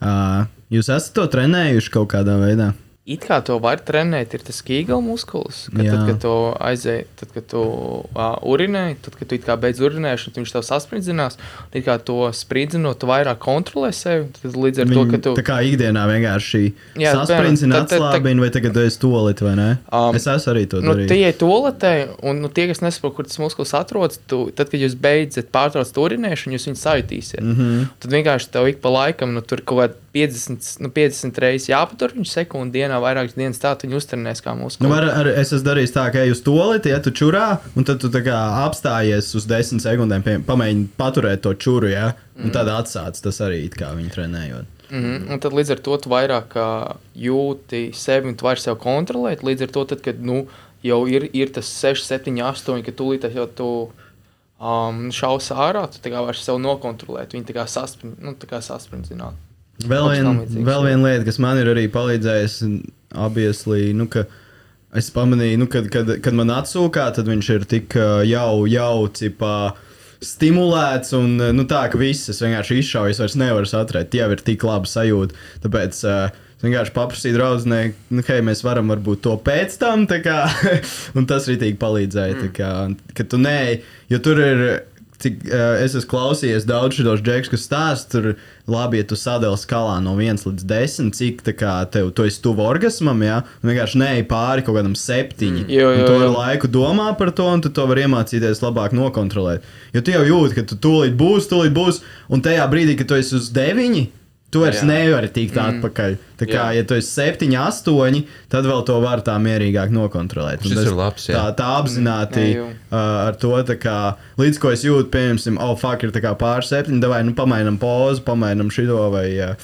uh, jūs esat to trenējuši kaut kādā veidā. It kā to var trenēt, ir tas kīgla muskulis. Kad, Jā. tad, kad tu aizēji, tad, kad tu uh, urinēji, tad, kad tu kā beidz urinēšanu, tad viņš tev sasprindzinās. It kā to spriedzinot, tu vairāk kontrolē sevi. Tad līdz ar to, ka tu. Tā kā ikdienā vienkārši Jā, tad- tad- atslābina, vai tagad tu esi tolit vai ne? Um, es esmu arī to Nu, darījis. tie ir toaletē, un nu, tie, kas nesaprot, kur tas muskulis atrodas, tu, tad, kad jūs beidzat pārtraukt urinēšanu, jūs viņu sajūtīsiet. Mm. -hmm. Tad vienkārši tev ik pa laikam, nu, tur kaut kādā 50, nu, 50 reizes jāpatur viņa sekundi dienā, vairākas dienas tā, tad viņi uztrenēs kā Nu, muskulis. var, ar, es esmu darījis tā, ka ej uz toleti, ja tu čurā, un tad tu apstājies uz desmit sekundēm, pie, pamēģini paturēt to čuru, ja? un tad atsāc tas arī kā viņi trenējot. Mm -hmm. Un tad līdz ar to tu vairāk jūti sevi un tu vari sevi kontrolēt. Līdz ar to, tad, kad nu, jau ir, ir tas 6, 7, 8, ka tūlīt jau tu um, šaus ārā, tu vari sevi nokontrolēt. Viņi tā kā saspringti, nu, tā kā saspringtināt. Vēl viena līdzīgs, vēl jā. vien lieta, kas man ir arī palīdzējusi, obviously, nu, ka es pamanīju, nu, kad, kad, kad man atsūkā, tad viņš ir tik ā, jau, jau cipā. Stimulēts, un ā, nu, tā, ka viss es vienkārši izšauju, es vairs nevaru saturēt. Jau ir tik labi sajūta. Tāpēc uh, es vienkārši paprasīju draudzenei, nu, hei, mēs varam varbūt to pēc tam, tā kā, *laughs* un tas arī tik palīdzēja. tā Kā, ka tu nē, jo tur ir. Cik, uh, es esmu klausījies daudz šos džekus, kas stāsta, tur labi, ja tu sadali skalā no 1 līdz 10, cik tā kā tev tu esi tuvu orgasmam, ja vienkārši neej pāri kaut kādam septiņi. Mm. Jo, jo, tu jo. laiku domā par to, un tu to vari iemācīties labāk nokontrolēt. Jo tu jau jūti, ka tu tūlīt būs, tūlīt būs, un tajā brīdī, kad tu esi uz 9, tu vairs Jā. nevari tikt mm. atpakaļ. Tā kā, Jā. ja tu esi 7, 8, tad vēl to var tā mierīgāk nokontrolēt. Tas- ir labs, jā. Tā, tā apzināti Mm, jā, uh, ar to, kā, līdz ko es jūtu, piemēram, oh, fuck, ir pāris septiņi, vai nu pamainam pozu, pamainam šito vai uh,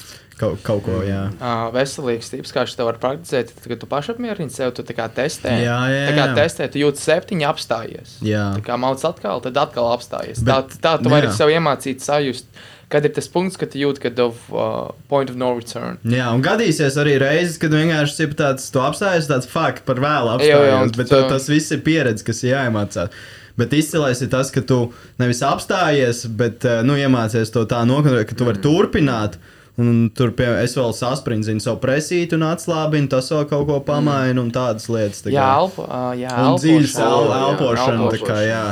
kaut, kaut ko. Jā. Uh, veselīgs tips, kā šis te var praktizēt, tad, kad tu paši apmierini sevi, tu tā kā testē. Jā, jā, Tā kā jā. testē, tu jūti septiņi apstājies. Jā. Tā kā mauc atkal, tad atkal apstājies. Bet- tā, tā tu vari jā. sev iemācīt sajust, kad ir tas punkts, kad jūti, kad of uh, point of no return. Jā, un gadīsies arī reizes, kad vienkārši ir tāds, tu apstājies, tāds fuck, par vēlu Jā, jā, apstājies. Bet tu... tas viss ir pieredze, kas ir jāiemācās. Bet izcilais ir tas, ka tu nevis apstājies, bet uh, nu, iemācies to tā nokontrolēt, ka tu vari turpināt. Un tur pie, es vēl sasprindzinu savu presīti un atslābinu, tas vēl kaut ko pamainu un tādas lietas. Tā Jā, kā- elpo, jā, un dziļas elpošana. el- jā, elpošana. Tā, kā, jā.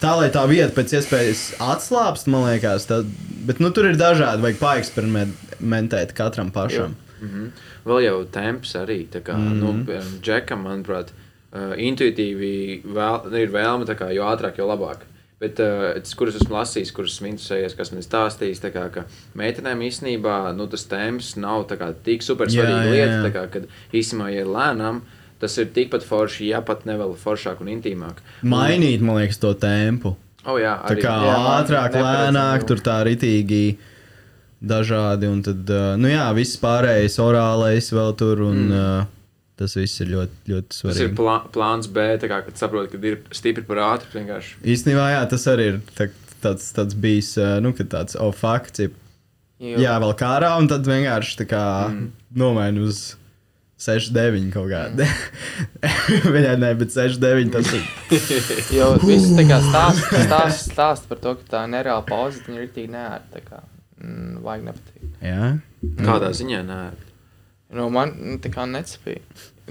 Tā lai tā vieta pēc iespējas atslābst, man liekas, tad, bet nu, tur ir dažādi, vajag paeksperimentēt katram pašam. Mhm. Vēl jau temps arī. tā Kā, mm -hmm. nu, Džekam, manuprāt, uh, intuitīvi vēl, ir vēlme, tā kā, jo ātrāk, jo labāk. Bet, uh, tas, kurus esmu lasījis, kurus esmu interesējies, kas man stāstījis, tā kā, ka meitenēm īstenībā nu, tas temps nav tā kā, tik super svarīga lieta. tā Kā, kad īstenībā, ja ir lēnām, tas ir tikpat forši, ja pat ne vēl foršāk un intīmāk. Mainīt, man liekas, to tempu. Oh, jā, Tā arī, kā Jā, ātrāk, lēnāk, tur tā ritīgi dažādi. Un tad, uh, nu jā, viss pārējais, orālais vēl tur. Un, mm. uh, tas viss ir ļoti, ļoti Tas ir svarīgi. plā, plāns B, tā kā, kad saproti, ka ir stipri par ātru. vienkārši. Īstenībā, jā, tas arī ir tā, tāds, tāds bijis, uh, nu, kad tāds, oh, fakts, jā, vēl kārā, un tad vienkārši tā kā mm. nomaini uz 6, 9 kaut kādā. *laughs* Viņai ne, bet 6, 9 tas ir. *laughs* Jo viss tā kā stāsta stāst, stāst par to, ka tā nereāla pauze, viņa ir rīktīgi neērta. tā kā, Mm, vajag nepatīk. Jā, Kādā ziņā? Nē. Nu, man nu, tā kā necipīja.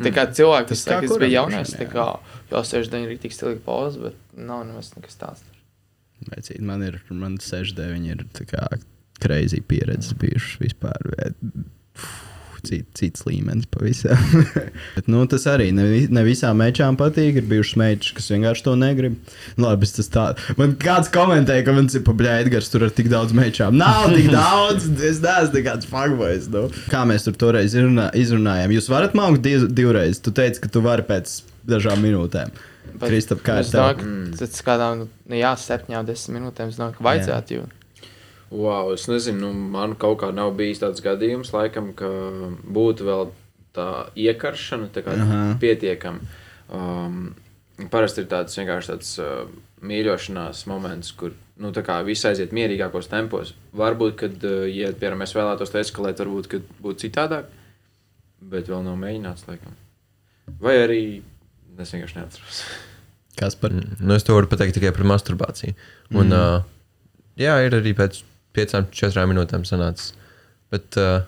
Tā kā cilvēki, Tas kas kuram biju droši jaunais, tā kā jau 69 ir tik stilīga pauze, bet nav nemaz nekas tāds. Vecīt, man ir, man 6, 9 ir tā kā crazy pieredzes bijušas vispār. Cit, cits līmenis pavisam. *laughs* Bet, nu, tas arī ne, ne visām mečām patīk. Ir bijušas mečas, kas vienkārši to negrib. Nu, labi, tas tā. Man kāds komentēja, ka man ir pabeigts Edgars, tur ir tik daudz mečām. Nav tik *laughs* daudz, es neesmu nekāds fagboys. Nu. Kā mēs tur toreiz izrunā, izrunājām? Jūs varat maukt div, divreiz. Tu teici, ka tu vari pēc dažām minūtēm. Kristap, kā ir es tev? tas kādām, nu, jā, 7, 10 minūtēm, es domāju, ka vajadzētu. Jo. Wow, es nezinu, nu, man kaut kā nav bijis tāds gadījums, laikam, ka būtu vēl tā iekaršana tā kā Aha. pietiekama. Um, parasti ir tāds vienkārši tāds uh, mīļošanās moments, kur nu, tā kā viss aiziet mierīgākos tempos. Varbūt, kad, uh, ja piemēram, mēs vēlētos to eskalēt, varbūt kad būtu citādāk, bet vēl nav mēģināts, laikam. Vai arī es vienkārši neatceros. Kas par? Nu, es to varu pateikt tikai par masturbāciju. Un, mm. uh, jā, ir arī pēc piecām, četrām minūtēm sanācis. Bet uh,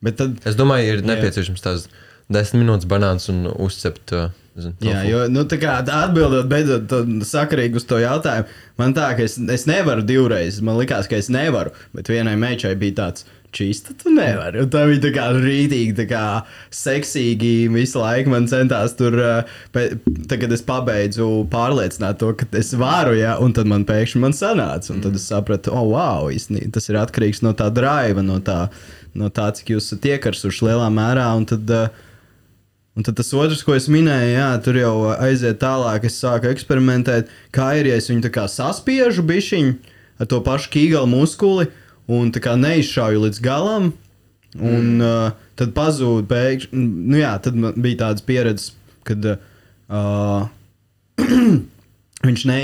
Bet tad, es domāju, ir nepieciešams tās desmit minūtes banāns un uzcept. Uh, zin, jā, jo, nu, tā kā atbildot beidzot sakarīgi uz to jautājumu, man tā, ka es, es nevaru divreiz, man likās, ka es nevaru, bet vienai meitai bija tāds. Čīsta, tu nevari. Un tā bija tā kā rītīgi, tā kā seksīgi. Visu laiku man centās tur, pe- tad, kad es pabeidzu pārliecināt to, ka es varu, ja, un tad man pēkšņi man sanāca. Un tad es sapratu, oh, wow, īstenībā tas ir atkarīgs no tā drive, no tā, no tā cik jūs esat iekarsuši lielā mērā. Un tad, uh, Un tad tas otrs, ko es minēju, jā, tur jau aiziet tālāk, es sāku eksperimentēt, kā ir, ja es viņu tā kā saspiežu bišķiņu ar to pašu kīgalu muskuli un tā kā neizšauju līdz galam. Un mm. uh, tad pazūd pēkšņi. Nu, jā, tad man bija tāds pieredzes, kad uh, *clears throat* viņš ne,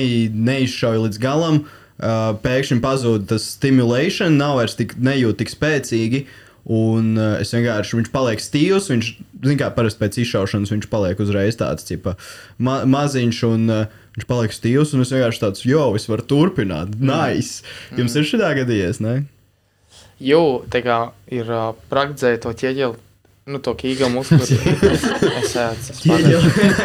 neizšauja līdz galam. Uh, pēkšņi pazūd tas stimulation, nav vairs tik nejūt tik spēcīgi. Un uh, es vienkārši, viņš paliek stīvs. Viņš, zināmā mērā, parasti pēc izšaušanas viņš paliek uzreiz tāds tipa, ma maziņš. Un, uh, viņš paliek stīvs, un es vienkārši tāds, jo, es varu turpināt. Nice! Jums ir šī gadījies, ne? Jo, tā kā ir uh, praktizēja to ķieģeli, nu, to kīga muskuli. *laughs* es atceros.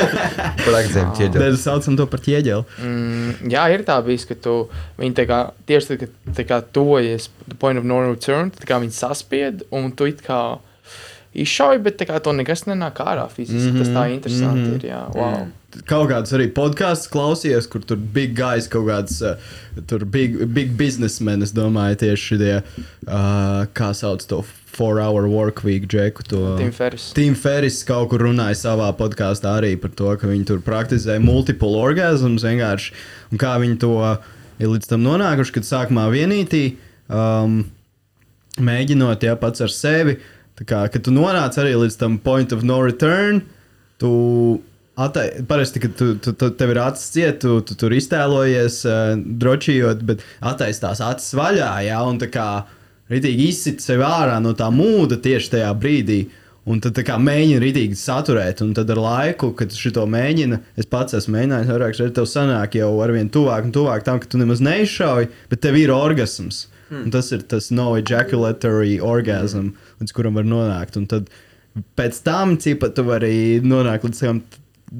*laughs* Praktiski ķieģeli. Mēs saucam to par ķieģeli. Mm, jā, ir tā bijis, ka tu viņi tā kā tieši tad, kad tā kā tuvojies the point of no return, tā kā viņi saspied un tu it kā izšauj, bet tā kā to nekas nenāk ārā fiziski. Mm -hmm. Tas tā interesanti mm -hmm. ir, jā, wow. Kaut kāds arī podkāsts klausījies, kur tur big guys, kaut kāds uh, tur big, big businessmen, es domāju, tieši šie, uh, kā sauc to four hour work week, Džeku. To... Tim Ferris. Tim Ferris kaut kur runāja savā podkāstā arī par to, ka viņi tur praktizē multiple orgasmus vienkārši, un kā viņi to ir līdz tam nonākuši, kad sākumā vienītī um, mēģinot, ja pats ar sevi, tā kā, kad tu nonāc arī līdz tam point of no return, tu Atai, parasti, kad tu, tu, tu, tev ir acis ciet, tu, tu tur iztēlojies, uh, drošījot, bet attaisnās acis vaļā, ja, un tā kā rītīgi izsit sevi ārā no tā mūda tieši tajā brīdī. Un tad tā kā mēģina rītīgi saturēt, un tad ar laiku, kad šo mēģina, es pats esmu mēģinājis, vairākas reizes tev sanāk jau ar vien tuvāk un tuvāk tam, ka tu nemaz neizšauji, bet tev ir orgasms. Hmm. Un tas ir tas no ejaculatory orgasm, līdz kuram var nonākt. Un tad pēc tam, cipa, tu vari nonākt līdz tam,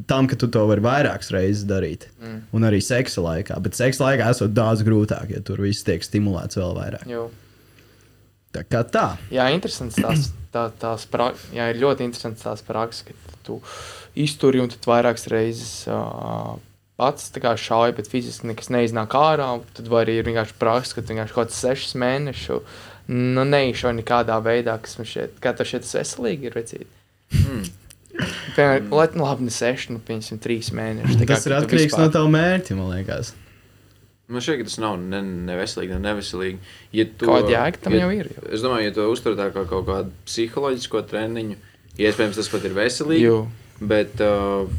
tam ka tu to vari vairākas reizes darīt. Mm. Un arī seksa laikā. Bet seksa laikā esot daudz grūtāk, ja tur viss tiek stimulēts vēl vairāk. Jo. Tā kā tā. Jā, interesants tās, *clears throat* tā, tās pra, jā, ir ļoti interesants tās prakses, ka tu izturi un tad vairākas reizes uh, pats tā kā šauji, bet fiziski nekas neiznāk ārā. Tad var arī vienkārši praksa, ka tu vienkārši kaut kāds sešus mēnešus nu, neizšauji nekādā veidā, kas man šķiet, kā tas šķiet veselīgi ir redzēt. Mm. Piemēram, lai, nu, labi, ne seši, nu, piemēram, trīs mēneši. tā kā, Tas ir atkarīgs vispār- no tava mērķa, man liekas. Man šķiet, ka tas nav ne, neveselīgi, ne neveselīgi. Ja tu, Kāda jēga tam ja, jau ir, jau. Es domāju, ja tu uztver tā kā kaut kādu psiholoģisko treniņu, iespējams, tas pat ir veselīgi. Jo. Bet uh,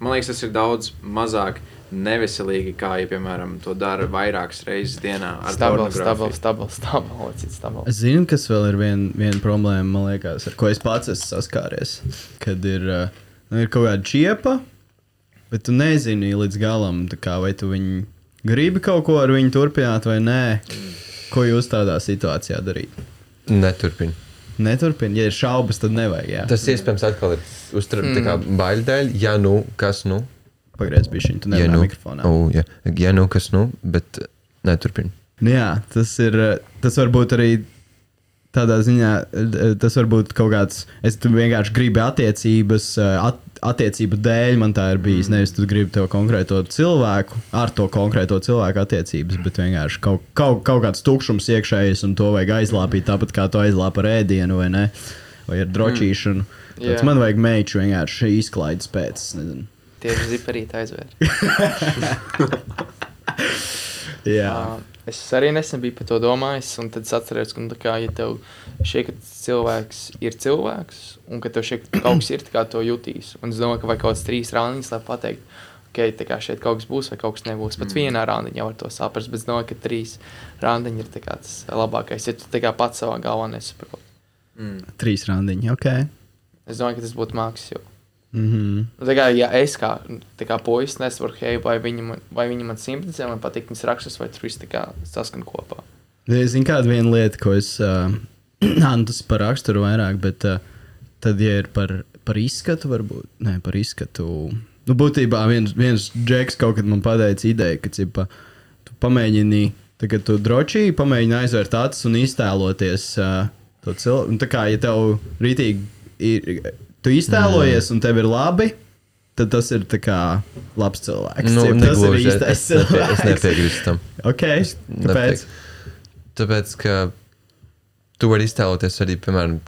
man liekas, tas ir daudz mazāk neveselīgi, kā, ja, piemēram, to dara vairākas reizes dienā Stabils, stabils, stabils, stabils, stabils. Es zinu, kas vēl ir viena vien problēma, man liekas, ar ko es pats esmu saskāries. Kad ir, uh, nu, ir kaut kāda čiepa, bet tu nezini līdz galam, kā, vai tu viņu gribi kaut ko ar viņu turpināt vai nē. Ko jūs tādā situācijā darīt? Neturpini. Neturpiniet, ja ir šaubas, tad nevajag. Jā. Tas iespējams atkal ir uzturēts mm. baļu dēļ. Ja nu, kas nu? Pagriez bija viņa, tu Ja nu, mikrofonā. oh, ja. ja nu, kas nu, bet uh, neturpini. Nu, jā, tas ir. Tas var būt arī tādā ziņā, tas var būt kaut kāds. Es vienkārši gribu attiecības, eh, at, attiecību dēļ. Man tā ir bijis. Mm. Nevis tu gribi to konkrēto cilvēku, ar to konkrēto cilvēku attiecības, bet vienkārši kaut, kaut, kaut kāds tukšums iekšējs, un to vajag aizlāpīt tāpat kā to aizlāpa ar ēdienu vai ne. Vai ar drošīšanu. Mm. Jā. Man vajag meitu vienkārši izklaides pēc. nezinu. Tieši ziparīt aizvērt. *laughs* Jā, Uh, es arī nesen biju par to domājis, un tad es atceros, ka, nu, kā, ja tev ka cilvēks ir cilvēks, un ka tev ka kaut kas ir, kā to jutīs. Un es domāju, ka vajag kaut kāds trīs rāniņus, lai pateiktu, ok, tā kā šeit kaut kas būs vai kaut kas nebūs. Pat mm. vienā rāniņā var to saprast, bet es domāju, ka trīs rāniņi ir tā kā tas labākais, ja tu kā pats savā galvā nesaproti. Mm. trīs randiņi. Okay. Es domāju, ka tas būtu mākslinieks Mhm. Nu, tā kā, ja es kā, kā puisis nesaprotu, hei, vai viņi man, vai viņi man simpatizē, man patīk viņas rakstus, vai tur viss saskan kopā. Es zinu, kāda viena lieta, ko es. Uh, *clears throat* nu, tas par raksturu vairāk, bet uh, tad, ja ir par, par izskatu, varbūt. Nē, par izskatu. Nu, būtībā viens, viens džeks kaut kad man pateica ideju, ka cipa, tu pamēģini, tagad tu drošīgi pamēģini aizvērt acis un iztēloties uh, to cilvēku. Tā kā, ja tev rītīgi ir, tu iztēlojies un tev ir labi. Tad tas ir tā kā labs cilvēks. Nu, Cipa, tas ir īstais es, nepie, es cilvēks. nepiekrītu tam. Ok, kāpēc? Tāpēc, ka tu vari iztēloties arī, piemēram,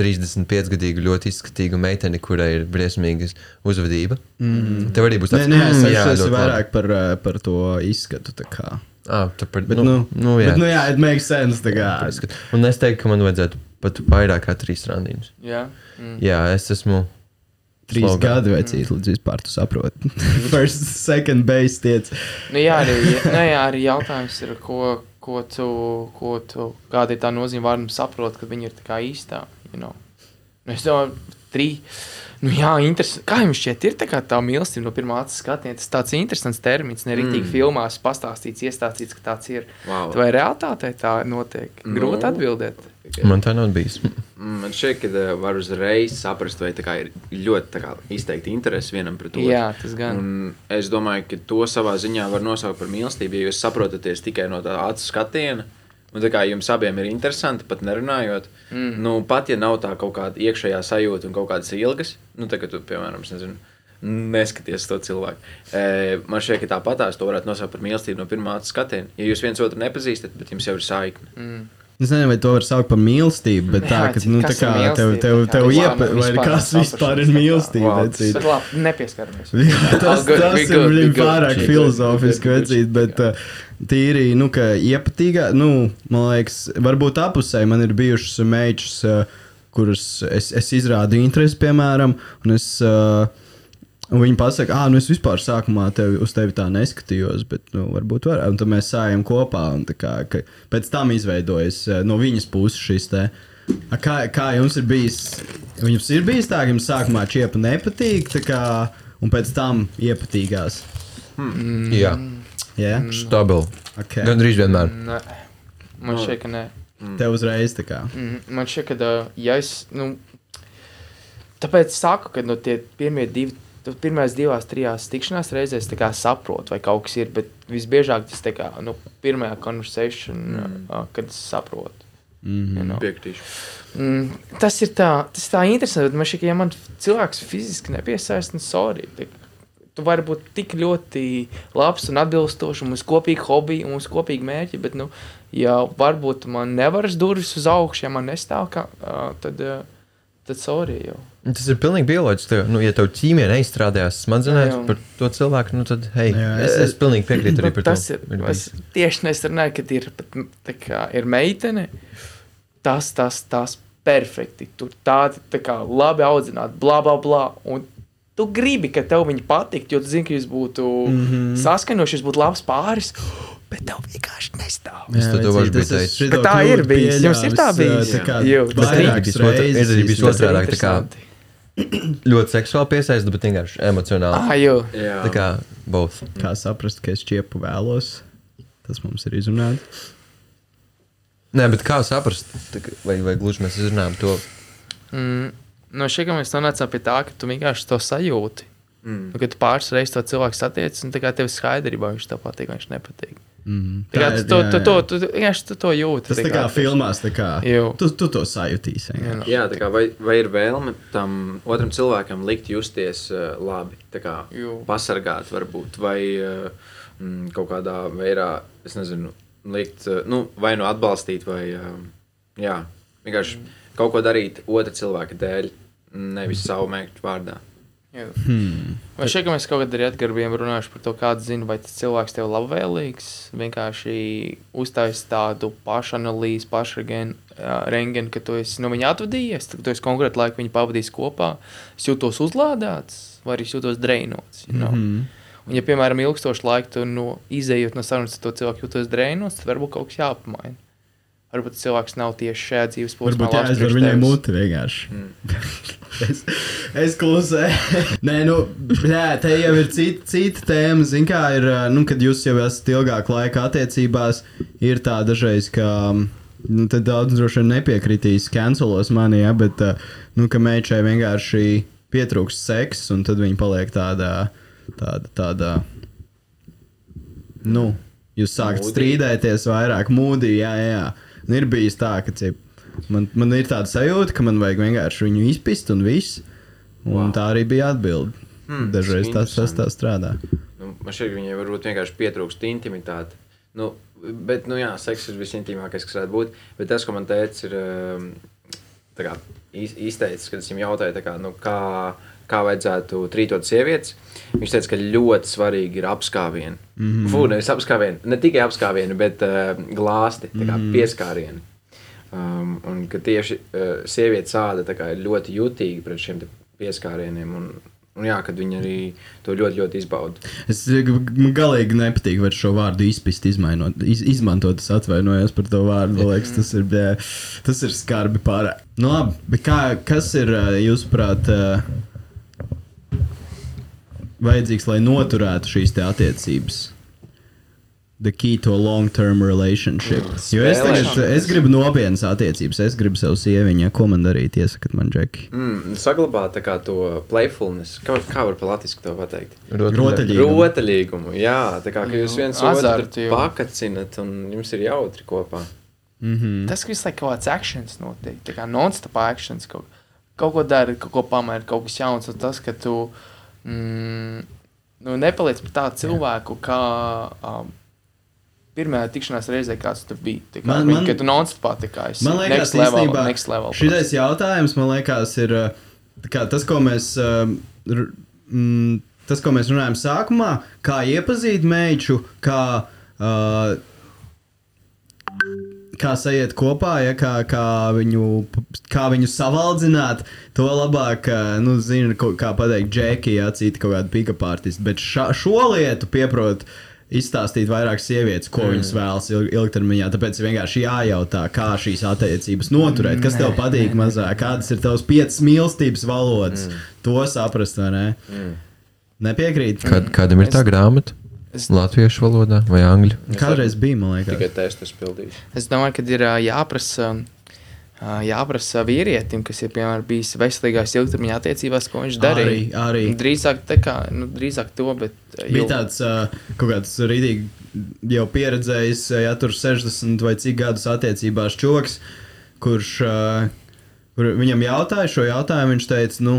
35-gadīgu ļoti izskatīgu meiteni, kurai ir briesmīga uzvedība. Mm. Tev arī būs tāds "Mm, es jā, ļoti labi." vairāk par, uh, par to izskatu. tā. Ah, tu par, Bet, nu, nu, nu, jā. bet, nu, jā, it makes sense. tā. Un es teiktu, ka man vajadzētu pat vairāk kā trīs randīnus. Jā, mm. Jā, es esmu. Trīs slogan. gadi vecīs, līdz vispār tu saproti. *laughs* *laughs* First, second base tiec. Nu, jā, arī, nu, jā, arī jautājums ir, ko, ko tu, ko tu, kāda ir tā nozīme vārdam saprot, ka viņi ir tā kā īstā. You know? nu, es domāju, trīs. Nu, jā, interes... kā jums šķiet, ir tā, tā mīlestība no pirmā acu skatiena? Tas tāds interesants termins, ne rītīgi mm. filmās pastāstīts, iestāstīts, ka tāds ir. Wow. Vai realitātē tā notiek? Grūti Nu. atbildēt. Man tā nav bijis. Man šķiet, ka uh, var uzreiz saprast, vai tā kā ir ļoti tā kā, izteikti interesi vienam pret otru. Jā, tas gan. Un es domāju, ka to savā ziņā var nosaukt par mīlestību, ja jūs saprotaties tikai no tā acu skatiena. Un tā kā jums abiem ir interesanti, pat nerunājot, mm. nu, pat ja nav tā kaut kāda iekšējā sajūta un kaut kādas ilgas, nu, tā kā tu, piemēram, es nezinu, neskaties uz to cilvēku. E, man šķiet, ka tāpatās to varētu nosaukt par mīlestību no pirmā skatiena. Ja jūs viens otru nepazīstat, bet jums jau ir saikne. Mm. Es nezinu, vai to var saukt par mīlestību, bet tā, ka, nu, tā kas ir kā tev, tev, tev vispār iepa, nav- vai vispār kas vispār ir mīlestība, Wow. vecīt. Bet labi, nepieskaramies. *laughs* Jā, tas, tas ir pārāk filozofiski, vecīt, bet uh, tīri, nu, ka iepatīgā, nu, man liekas, varbūt apusē man ir bijušas meitas, uh, kuras es, es izrādu interesi, piemēram, un es. Uh, Un viņi pasaka, ah, nu es vispār sākumā tevi, uz tevi tā neskatījos, bet nu, varbūt varētu. Un tad mēs sājam kopā. Un, tā kā, ka pēc tam izveidojas eh, no viņas puses šis te. A, Kā, kā jums ir bijis? Jums ir bijis tā, ka jums sākumā čiepa nepatīk, tā kā, un pēc tam iepatīgās. Jā, Yeah? stabili. Okay. Gan drīz vienmēr. Nē, man šķiet, ka nē. Tev uzreiz tā kā. Mm, Man šķiet, ka, ja es. Nu, tāpēc es saku, ka no tie pirmie divi. Pirmās divās, trijās tikšanās reizēs saprotu, vai kaut kas ir. Bet visbiežāk tas ir nu, pirmajā konversācijā, mm. kad es saprotu. Mm -hmm. You know. Piekritīšu. Mm, tas ir tā, tas tā interesanti. bet Man šķiet, ka ja man cilvēks fiziski nepiesaista, nu, sorry. tā- Tu vari būt tik ļoti labs un atbilstošs, un mums ir kopīgi hobiji, un mums ir kopīgi mērķi. Bet, nu, ja varbūt man nevaras durvis uz augšu, ja man nestāv, kā, tad, tad sorry. Jau. Tas ir pilnīgi bioloģiski. Tev, Nu, ja tev ķīmija neizstrādājās smadzenēs Jā, jā. par to cilvēku, nu, tad, hei, Jā, es, es- pilnīgi piekrītu arī par tas to. ir, Ir es bijis. tieši nesarunāju, kad ir, tā kā, ir meitene. Tas, tas, tas perfekti. Tur tādi tā kā labi audzināti, bla, bla, bla. Un tu gribi, ka tev viņi patiktu, jo tu zini, ka jūs būtu mm -hmm. saskaņojuši, jūs būtu labs pāris. Bet tev vienkārši nestāv. Es to tev varu būt teicis. Bet tā ir bijis. Jums ir tā bijis? Tā kā Jā. Reizes ir arī bijis vismaz. otrā- Otrādāk, tā kā- Ļoti seksuāli piesaistīta, bet vienkārši emocionāli. Ah, jā. Jā, Tā kā both. Kā saprast, ka es čiepu vēlos? Tas mums ir izrunāts. Nē, bet kā saprast, vai, vai gluži mēs izrunājam to? Mm, no šī mēs nonācām pie tā, ka tu vienkārši to sajūti. Mm. Nu, kad tu pāris reizes to cilvēku satiec, un tā kā tev ir skaidrība, vai viņš tev patīk, vai viņš nepatīk. Mm. Tā kā tu to, tu, to, tu, tu, vienkārši tu to jūti. Tas tā kā filmās, tā kā Jū. tu, tu to sajutīsi. Jā, no. Jā, tā kā vai, vai ir vēlme tam otram cilvēkam likt justies uh, labi, tā kā Jū. pasargāt, varbūt, vai uh, mm, kaut kādā veidā, es nezinu, likt, uh, nu, vai nu atbalstīt, vai uh, jā, vienkārši mm. kaut ko darīt otra cilvēka dēļ, nevis savu mērķu vārdā. Jā. Hmm. Vai šeit mēs kaut kad arī atgarbiem runājuši par to, kāds zina, vai tas cilvēks tev labvēlīgs, vienkārši uztais tādu pašanalīzi, pašrengenu, ka tu esi no viņa atvadījies, tad tu esi konkrēti laiku viņu pavadījis kopā, es jūtos uzlādēts, vai arī es jūtos dreinots. You know? mm Mhm. -hmm. Un, ja, piemēram, ilgstošu laiku tu no, izējot no sarunas ar to cilvēku jūtos dreinots, tad varbūt kaut kas jāpamaina. Varbūt cilvēks nav tieši šajā dzīves posmā. Varbūt jāizver viņai muti vienkārši. *laughs* es, es klusēju. *laughs* Nē, nu, jā, te jau ir cita, cita tēma. Ziniet, kā ir, nu, kad jūs jau esat ilgāku laiku attiecībās, ir tā dažreiz, ka. Nu, tad daudz droši vien nepiekritīs, cancelos mani, ja, bet, nu, ka meitai vienkārši pietrūkst seksa, un tad viņa paliek tādā, tāda, tādā, nu, jūs sākat Moody. strīdēties vairāk, mūdī, jā, jā. Un ir bijis tā, ka, cip, man, man ir tāda sajūta, ka man vajag vienkārši viņu izpist un viss. Un wow. tā arī bija atbilde. Hmm, Dažreiz tas, tas tā strādā. Nu, man šķiet, ka viņai varbūt vienkārši pietrūkst intimitāte. Nu, bet, nu jā, seks ir visintimākais, kas varētu būt. Bet tas, ko man teica, ir tā kā, iz- izteicis, kad es viņam jautāju, tā kā, nu, kā, kā vajadzētu trītot sievietes. Viņš teica, ka ļoti svarīgi ir apskāvieni. Mm -hmm. Fū, nevis apskāvieni, ne tikai apskāvieni, bet uh, glāsti, tā kā pieskārieni. Um, un ka tieši uh, sievietes āda tā kā ir ļoti jutīga pret šiem pieskārieniem. Un, un jā, kad viņi arī to ļoti, ļoti izbauda. Es man galīgi nepatīk šo vārdu izpist, izmainot, iz, izmantot. Es atvainojos par to vārdu. Man liekas, tas ir, tas ir skarbi pārāk. Nu, labi, kā, kas ir jūsuprāt ā, vajadzīgs, lai noturētu šīs te attiecības? The key to a long-term relationship. Jo es, tagad, es gribu nopietnas attiecības, es gribu savu sieviņu. Ko man darīt? Iesakiet man, Džeki. Mm, saglabāt tā kā to playfulness. Kā, kā var pa latviešu to pateikt? Rotaļīgi. Rotaļīgumu. Jā, tā kā jūs viens otru pakacinat un jums ir jautri kopā. Mm. Tas viss laikam kaut kāds akcents notiek. Tā kā non-stop akcents. Kaut, kaut ko dari, kaut ko pamēri, kaut kas jauns. Un tas, ka tu mm, nu, nepaliec par tādu cilvēku, kā um, pirmajā tikšanās reizē, kāds tu biji. Kā, Man- man, man- kad tu non-stop patikājies. Man liekas, next level, īstenībā next level. Šis jautājums, man liekas, ir uh, kā tas, ko mēs, r- mm, tas, ko mēs runājam sākumā, kā iepazīt meitu, kā, uh, kā sajiet kopā, ja, kā, kā, viņu, kā viņu savaldzināt, to labāk, uh, nu, zina, ko- kā pateikt, džeki, ja citi kaut kādi pikapārtisti. Bet ša, šo lietu pieprot izstāstīt vairāk sievietes, ko mm. viņas vēlas ilg ilgtermiņā. Tāpēc vienkārši jājautā, kā šīs attiecības noturēt, kas tev patīk mazāk, kādas ir tavas piecas mīlestības valodas. Mm. To saprast, vai ne? Mm. Nepiekrīt. Kad, kādam ir tā grāmata? Es- Latviešu valodā vai angļu? Kādreiz bija, man liekas. Tikai testus pildīt. Es domāju, ka ir jāprasa, jāprasa vīrietim, kas ir piemēram bijis veselīgās ilgtermiņā attiecībās, ko viņš darīja. Arī, arī. Drīzāk, tā kā, nu, drīzāk to, bet Bija jau- tāds uh, kaut kāds rītīgi jau pieredzējis, uh, ja tur 60 vai cik gadus attiecībās čoks, kurš uh, kur viņam jautāja šo jautājumu. Viņš teica, nu,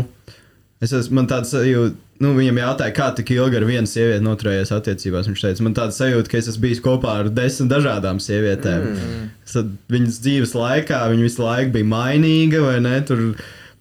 es esmu man tāds sajūta. Nu, viņam jautāja, kā tik ilgi ar vienu sievieti noturējies attiecībās. Viņš teica, man tāda sajūta, ka es esmu bijis kopā ar desmit dažādām sievietēm. Mm. Tad viņas dzīves laikā viņa visu laiku bija mainīga, vai ne? Tur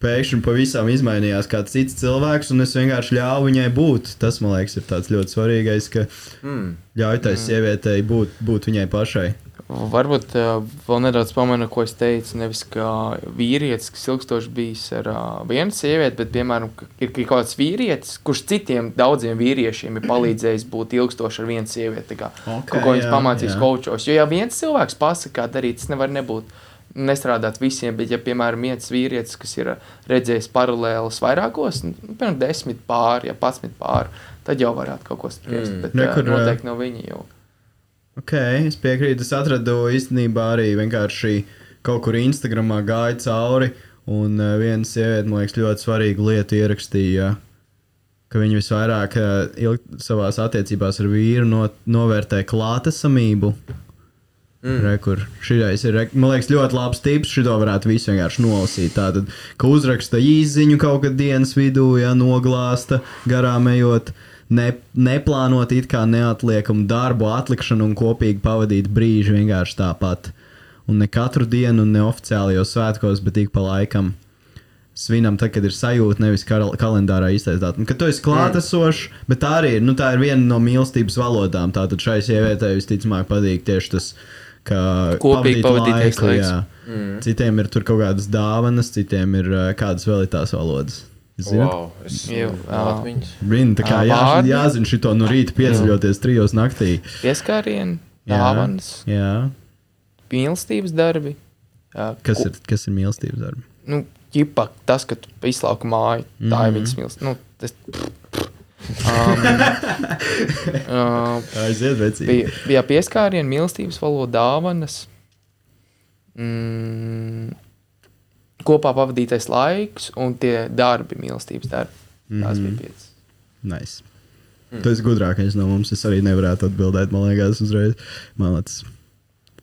pēkšņi pavisam izmainījās kāds cits cilvēks, un es vienkārši ļāvu viņai būt. Tas, man liekas, ir tāds ļoti svarīgais, ka Mm. ļauj tai sievietei būt, būt viņai pašai. Varbūt uh, vēl nedaudz pamanu, ko es teicu. Nevis kā vīrietis, kas ilgstoši bijis ar uh, vienu sievieti, bet, piemēram, ka ir kaut kāds vīrietis, kurš citiem daudziem vīriešiem ir *clears throat* palīdzējis būt ilgstoši ar vienu sievieti. Kā, Ok, okay, ko viņš jā. kočos. Jo, ja viens cilvēks pasakā, kā darīt, tas nevar nebūt. Nestrādāt visiem, bet, ja, piemēram, viens vīrietis, kas ir redzējis paralēlus vairākos, nu, piemēram, desmit pāri, ja pats pāri, tad jau varētu kaut ko spriest. Mm. Bet Ne, ne, kur, ā, noteikti no viņa jau. Ok, es piekrītu. Es atradu īstenībā arī vienkārši kaut kur Instagramā gāju cauri. Un uh, viena sieviete, man liekas, ļoti svarīgu lietu ierakstīja, ka viņa visvairāk uh, savā attiecībās ar vīru no, novērtē klātesamību. Mm. Re, kur šitais ir, man liekas, ļoti labs tips. Šito varētu visu vienkārši nolasīt. Tātad, ka uzraksta īziņu kaut kad dienas vidū, ja noglāsta garām ejot, ne, neplānot it kā neatliekamu darbu atlikšanu un kopīgi pavadīt brīžu vienkārši tāpat. Un ne katru dienu, ne oficiālajos svētkos, bet ik pa laikam. Svinam, tad, kad ir sajūta, nevis kal kalendārā izteikta. Kad tu esi klātesošs, bet tā arī ir, nu, tā ir viena no mīlestības valodām. Tātad šai sievietei visticamāk patīk tieši tas, ka Kopīgi pavadītais laiku. Mm. Citiem ir tur kaut kādas dāvanas, citiem ir ā, kādas vēl ir tās valodas. Zināt? Wow, es Jau, Latviņas. Vien, tā kā jā, jāzina šito no rīta pieceļoties trijos naktī. Pieskārieni, Jā. dāvanas. Jā. mīlestības darbi. Uh, Kas ko- ir, kas ir mīlestības darbs? Nu, ģipa, tas, ka tu izlauki māju, tā ir Mhm. viņas mīlestība. Nu, tas, *laughs* um, uh, Aiziet, vecīt. bija, bija pieskārieni, mīlestības valoda, dāvanas, mm, kopā pavadītais laiks un tie darbi, mīlestības darbi. Tās Mhm. bija piecas. Nice. Tu esi gudrākais no mums. Es arī nevarētu atbildēt, man liekas, uzreiz. Man liekas,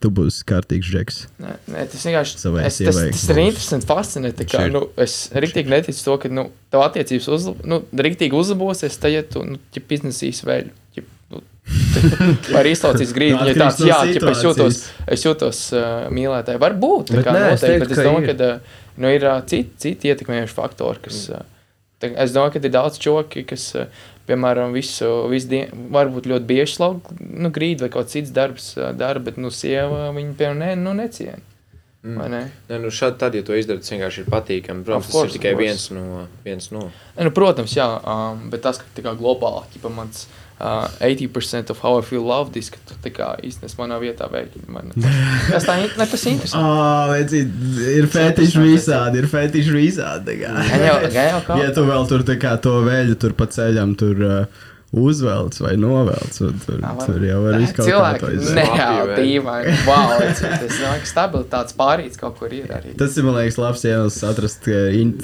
tu būsi kārtīgs džeks. Nē, nē, tas vienkārši es, tas, tas ir interesanti. Fascinēti, kā, nu, es rīktīgi neticu to, ka nu, tev attiecības uzlab, nu, rīktīgi uzlabosies, tad, ja tu nu, ja iznesīsi vēl. Ja, nu, *laughs* Vai arī izlaucīs grīdu, Nu, ja tāds, no jā, ja es jūtos, es jūtos uh, mīlētāji. Varbūt, tā Bet kā nē, es noteikti, teiktu, bet es ka domāju, ir. ka uh, nu, ir citi, citi ietekmējoši faktori, kas, tā, es domāju, ka ir daudz čoki, kas, piemēram, visu, visu dienu, varbūt ļoti bieži slaug, nu, grīdu vai kaut cits darbs dara, bet, nu, sieva viņu, piemēram, ne, nu, neciena. Mm. Vai ne? Ne, nu šādi tad, ja to izdara, tas vienkārši ir patīkami. Protams, Of tas course, ir tikai course. viens no, viens no. Ne, Nu, protams, jā, um, bet tas, ka tā kā globāli, ja mans uh, 80% of how I feel loved, is, ka tu tā kā īstenībā manā vietā veidi. Man, *laughs* tas tā, ne, tas ir interesanti. Oh, vecīt, ir fetiši visādi, ir fetiši visādi. Gan jau, gan jau kā. Ja tu vēl tur tā kā to veļu tur pa ceļam tur uh, uzvelc vai novelc, tur, Ā, var- tur jau var Nē, izkaut kā to izdarīt. Mafija, dīvaini. Wow, domāju, ka stabilitātes pārīts kaut kur ir arī. Tas ir, man liekas, labs iemesls atrast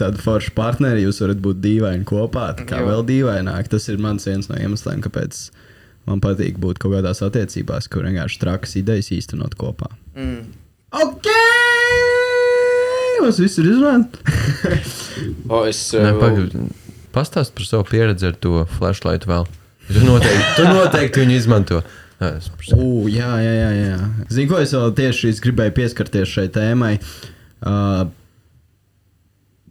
tādu foršu partneri. Jūs varat būt dīvaini kopā, tā kā Jo. vēl dīvaināk. Tas ir mans viens no iemesliem, kāpēc man patīk būt kaut kādās attiecībās, kur vienkārši trakas idejas īstenot kopā. Mm. Ok! Mums viss ir izrunāts. O, es, Nē, uh, pagaid, Pastāst par savu pieredzi ar to flashlight vēl. Tu noteikti, tu noteikti viņu izmanto. Jā, es U, jā, jā, jā. jā. Zinu, ko es vēl tieši es gribēju pieskarties šai tēmai. Uh,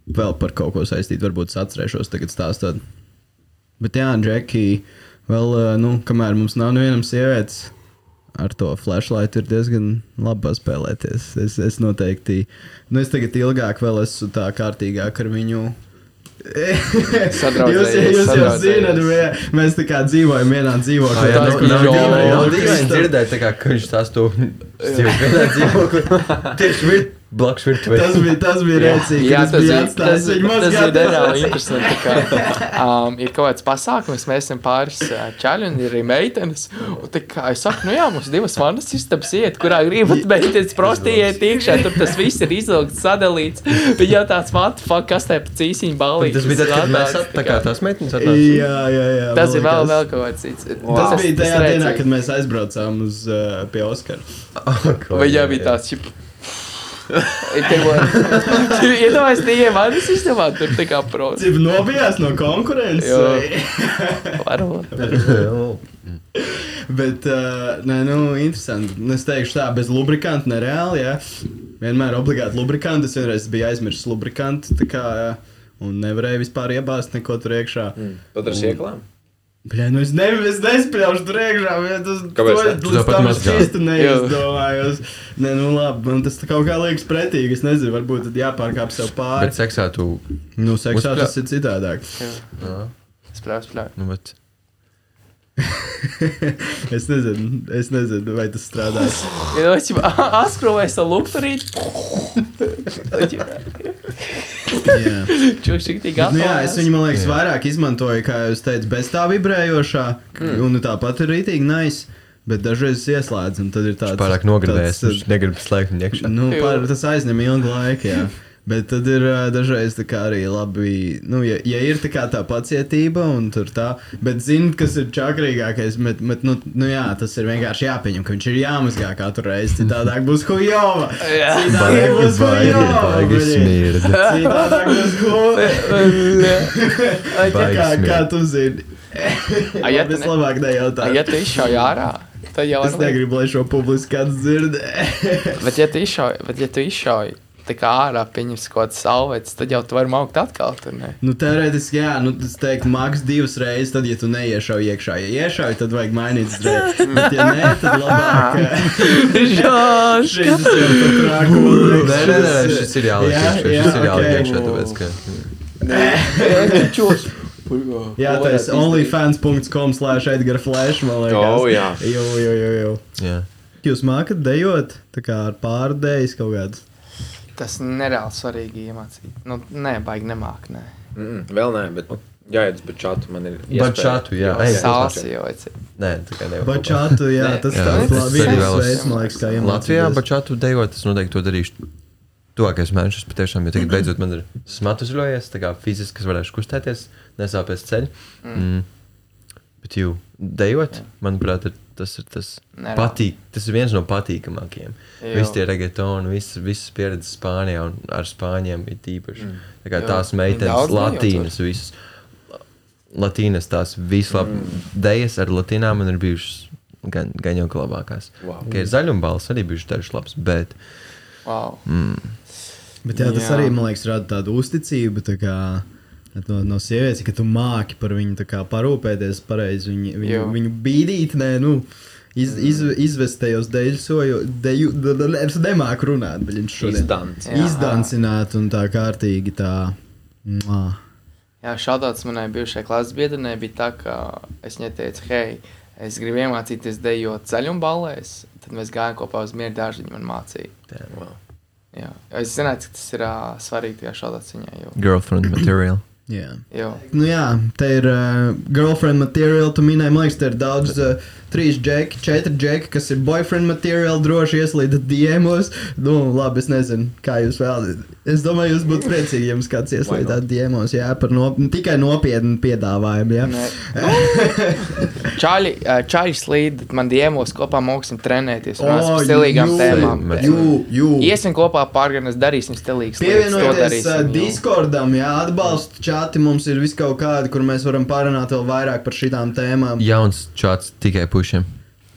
vēl par kaut ko saistīt, varbūt es atcerēšos tagad stāstot. Bet jā, Džeki, vēl, uh, nu, kamēr mums nav nevienam sievietes, ar to flashlight ir diezgan labi paspēlēties. Es, es noteikti, nu, es tagad ilgāk vēl esmu tā kārtīgāk ar viņu. *laughs* jūs, jūs jau zināt, mē- mēs tā kā dzīvojam vienā dzīvoklī. Jā, tas nav- bija nav jau- jau dīvaini Kristam. dzirdēt, tā kā, ka viņš tās to *laughs* stīvs vienā dzīvoklī. Tieši blakus virtuvē. Tas bija, tas bija rēcīgi. Jā, tas bija tas, tas mazgāt. bija reāli interesanti. Ka, um, ir kaut kāds pasākums, mēs esam pāris uh, čaļi un ir arī meitenes. Un, tā kā es saku, nu jā, mums divas manas istabas iet, kurā gribat meitenes prostī iet iekšā. Tur tas viss ir izlūgts, sadalīts. Viņa jau tāds, what the fuck, kas te pa cīsiņu balī. Tas bija tad, kad mēs tā kā tās meitenes atnāca. Jā, jā, jā. Tas ir vēl, vēl kaut kāds cits. Tas bija tajā dienā, kad mēs aizbraucām uz, uh, pie Oskara. *laughs* Vai jau bija tāds, čip. *laughs* Iedomājieties, tie ievainojumi istabā, tur tā kā prots. Cik nobijās no konkurences? *laughs* Varbūt. *laughs* Bet, uh, nē, nu, interesanti. Nu, Es teikšu, tā, bez lubrikanta nereāli. Jā. Vienmēr obligāti lubrikanti. Es vienreiz biju aizmirsis lubrikantu. tā Kā, un nevarēju vispār iebāzt neko tur iekšā. mm, pat ar sieklām. Bļā, nu es, ne, es nespēju tur iekšā. bet Tas, es mazgā. īsti neizdomājos. Nē, nu labi, man tas tā kaut kā liekas pretīgi. Es nezinu, varbūt tad jāpārkāp sev pāri. Bet seksā tu. Nu, seksā Uzpļā- tas ir citādāk. Spļāvis, spļāvis. Nu, bet, *laughs* es nezinu, es nezinu, vai tas strādās. Ja es jau askrovēju savu lukturīti, Jā. tik tik Nu, jā, es viņu, man liekas, Jā. vairāk izmantoju, kā jūs teicāt, bez tā vibrējošā. Mm. Un tāpat ir rītīgi nice. Bet dažreiz es ieslēdzu, un tad ir tāds viņš pārāk nogribējis. tāds, Viņš negrib slēgt viņu iekšā. Nu, par, tas aizņem ilgu laiku, jā. Bet tad ir dažreiz arī labi, nu, ja, ja ir tā, tā pacietība un tur tā, bet zini, kas ir čakrīgākais, bet, bet nu, nu jā, tas ir vienkārši jāpieņem, ka viņš ir jāmazgā katru reizi, citādāk būs hujova. Jā. Citādāk būs hujova. Citādāk būs hujova. *laughs* Tā kā, kā tu zini? A, ja ne- labāk nejautā. Ja tu izšauj ārā, tad jau Es negribu, lai šo publiski kāds dzird. Bet ja tu izšauj, bet ja tu izšauj kā ārā, pieņems kaut kāds salvets, tad jau tu vari maukt atkal, tur ne? Nu, teorētiski, jā, nu, tas teikt, maks divas reizes, tad, ja tu neiešauj iekšā, ja iešauj, tad vajag mainīt strēpu. *laughs* Bet, ja nē, tad labāk. *laughs* Žāž! Šis ir pat trāku. Nē, nē, nē, šis ir jāliek Jā, iekšā. Šis ir jāliek iekšā, tāpēc, ka. Čūš! *laughs* Jā, tas ir onlyfans.com slash Edgar Flash, man liekas. O, jā. Jo, jo, jo, jo. Jā. jūs mākat dejot tā kā ar pārdējas kaut kādu? Tas nereāli svarīgi iemācīt. Nu, nē, baigi nemāk. Nē. Mm, vēl nē, bet jāiet uz čatu. Man ir Bačatu, jā. Ej, Salsi jau ir. Nē, tā kā nevar. Bačātu, jā, tas Jā, tāds tas vēlos- veids, man liekas, kā iemācīties. Latvijā bačatu dejot, es noteikti to darīšu. Tuvākais mēnešus patiešām, jo tagad beidzot man ir smatu uzļojies, tā kā fiziski varēšu kustēties, nesāpēs ceļi. Mm. Bet jū, dejot, manuprāt, ir, tas ir tas patīk, tas ir viens no patīkamākajiem. Visi tie regetoni, visas, visas pieredzes Spānijā un ar Spāņiem ir tīpaši. Mm. Tā kā Jo. tās meitenes, latīnas, visas. Latīnas tās vislabākās mm. dejas ar latīnām man ir bijušas gan, gan jau labākās. Wow. Okay, zaļumbāls arī bijušas dažas labas, bet Wow. Bet jā, tas Jā. arī, man liekas, rada tādu uzticību. Tā kā, No, no sievietes, ka tu māki par viņu parūpēties, pareizi viņu, viņu, viņu bīdīt, nē, nu, iz, iz, izvest tajos dēļu soju. Deju, d, d, es nemāku runāt, bet viņš šodien Izdants. Jā. izdancināt un tā kārtīgi tā. Mwah. Jā, šādāds manai bijušajai klases biedrenei bija tā, ka es viņai teicu, hei, es gribu iemācīties dejot zaļumballēs. Tad mēs gājām kopā uz mieru dārzu, viņa man mācīja. Wow. Jā. Es zināju, cik tas ir uh, svarīgi tajā šādā ziņā. Jo, girlfriend material. Jā. jo, Nu jā, te ir uh, girlfriend material, tu minēji, man liekas, te ir daudz, uh, trīs džeki, četri džeki, kas ir boyfriend material, droši ieslīdat diemos. Nu, labi, es nezinu, kā jūs vēlaties. Es domāju, jūs būtu priecīgi, ja jums kāds ieslīdāt diemos, jā, par no, tikai nopietnu piedāvājumu, jā. ne, *laughs* čaļi, ā, čaļi slīd, man diemos kopā māksim trenēties, runās par stilīgām jū, tēmām. Jū, jū. Iesim kopā pārgājas, darīsim stilīgas Pievienojieties uh, darīsim, jo- Discordam, jā, atbalstu čati mums ir vis kaut kādi, kur mēs varam parunāt vēl vairāk par šitām tēmām. Jauns čats tikai pušiem.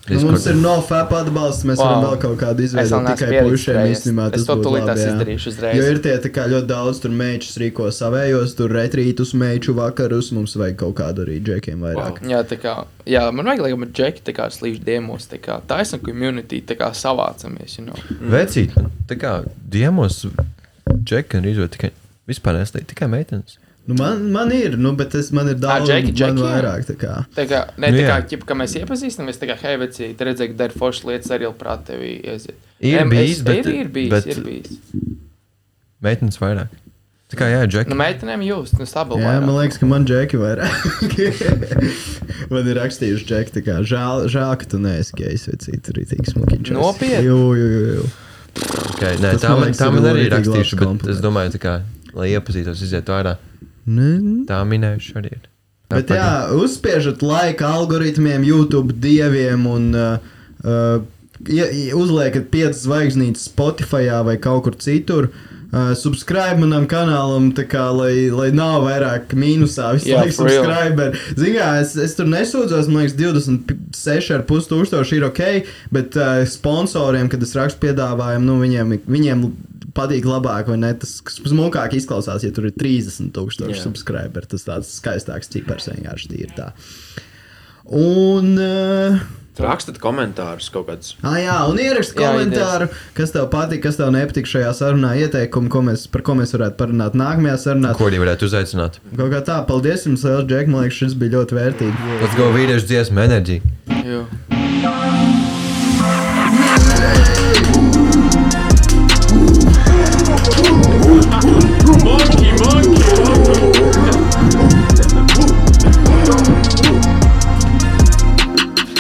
Nu, mums ir no FAP atbalsts, mēs wow. varam vēl kaut kādu izveidot tikai pušiem. Īstenībā Es tas to tūlīt izdarīšu uzreiz. Jo ir tie tā kā ļoti daudz tur mečus rīko savējos, tur retrītus, meču vakarus, mums vajag kaut kādu arī džekiem vairāk. Wow. Jā, tā kā, jā, man vajag, lai man džeki tā kā slīd diemos, tā kā taisna community, tā kā savācamies, you know. Vecīt, man tā kā diemos, džeki un izvērt tikai vispār neslīd, tikai meitenes. Nu, man, man ir, nu, bet es, man ir daudz džeki, man džeki, jā. vairāk. tā kā. Tā kā, ne, Nu, tā kā, jā. ķip, ka mēs iepazīstamies, tā kā, hei, veci, te redzēji, ka dari foršas lietas, arī prāt tevi aiziet. Ir Em, bijis, es, bet- ir, ir bijis, bet- ir bijis. Meitenes vairāk. Tā kā jā, džeki. Nu, meitenēm jūs, nu, stabili. Jā, man liekas, ka man džeki vairāk. *laughs* man ir rakstījuši džeki, tā kā žēl, žēl ka tu neesi gejs, vecīt, tur ir tik smuki. čas. Nopietni? Jū, jū, jū, jū. Okay, nē, Tas, tā man man, liekas, tā man arī labs bet es domāju, tā kā, lai iepazītos, iziet ārā. Nu, Tā minējuši arī ir. Tā Bet jā, uzspiežat laika algoritmiem, YouTube dieviem un uh, uh, ie- ie- uzliekat piecas zvaigznītes Spotify vai kaut kur citur. Uh, subscribe manam kanālam, tā kā, lai, lai nav vairāk mīnusā. Visu Jā, laiku subscribe. Zinām, es, es tur nesūdzos, man liekas, 26,5 tūkstoši ir ok, bet uh, sponsoriem, kad es rakstu piedāvājumu, nu, viņiem, viņiem patīk labāk, vai ne? Tas smukāk izklausās, ja tur ir 30 tūkstoši Jā. subscribe. Tas tāds skaistāks cipars vienkārši ir tā. Un. Uh, Rakstat komentārus kaut kādus. Ah, jā, un ieraksti Jā, komentāru, kas tev patīk, kas tev nepatīk šajā sarunā, ieteikumu, ko mēs, par ko mēs varētu parunāt nākamajā sarunā. Ko arī varētu uzaicināt? Kaut kā tā, paldies jums, Liels, Džek, man liekas, šis bija ļoti vērtīgi. Let's go vīriešu dziesmu enerģiju. Jo. uh, uh, uh.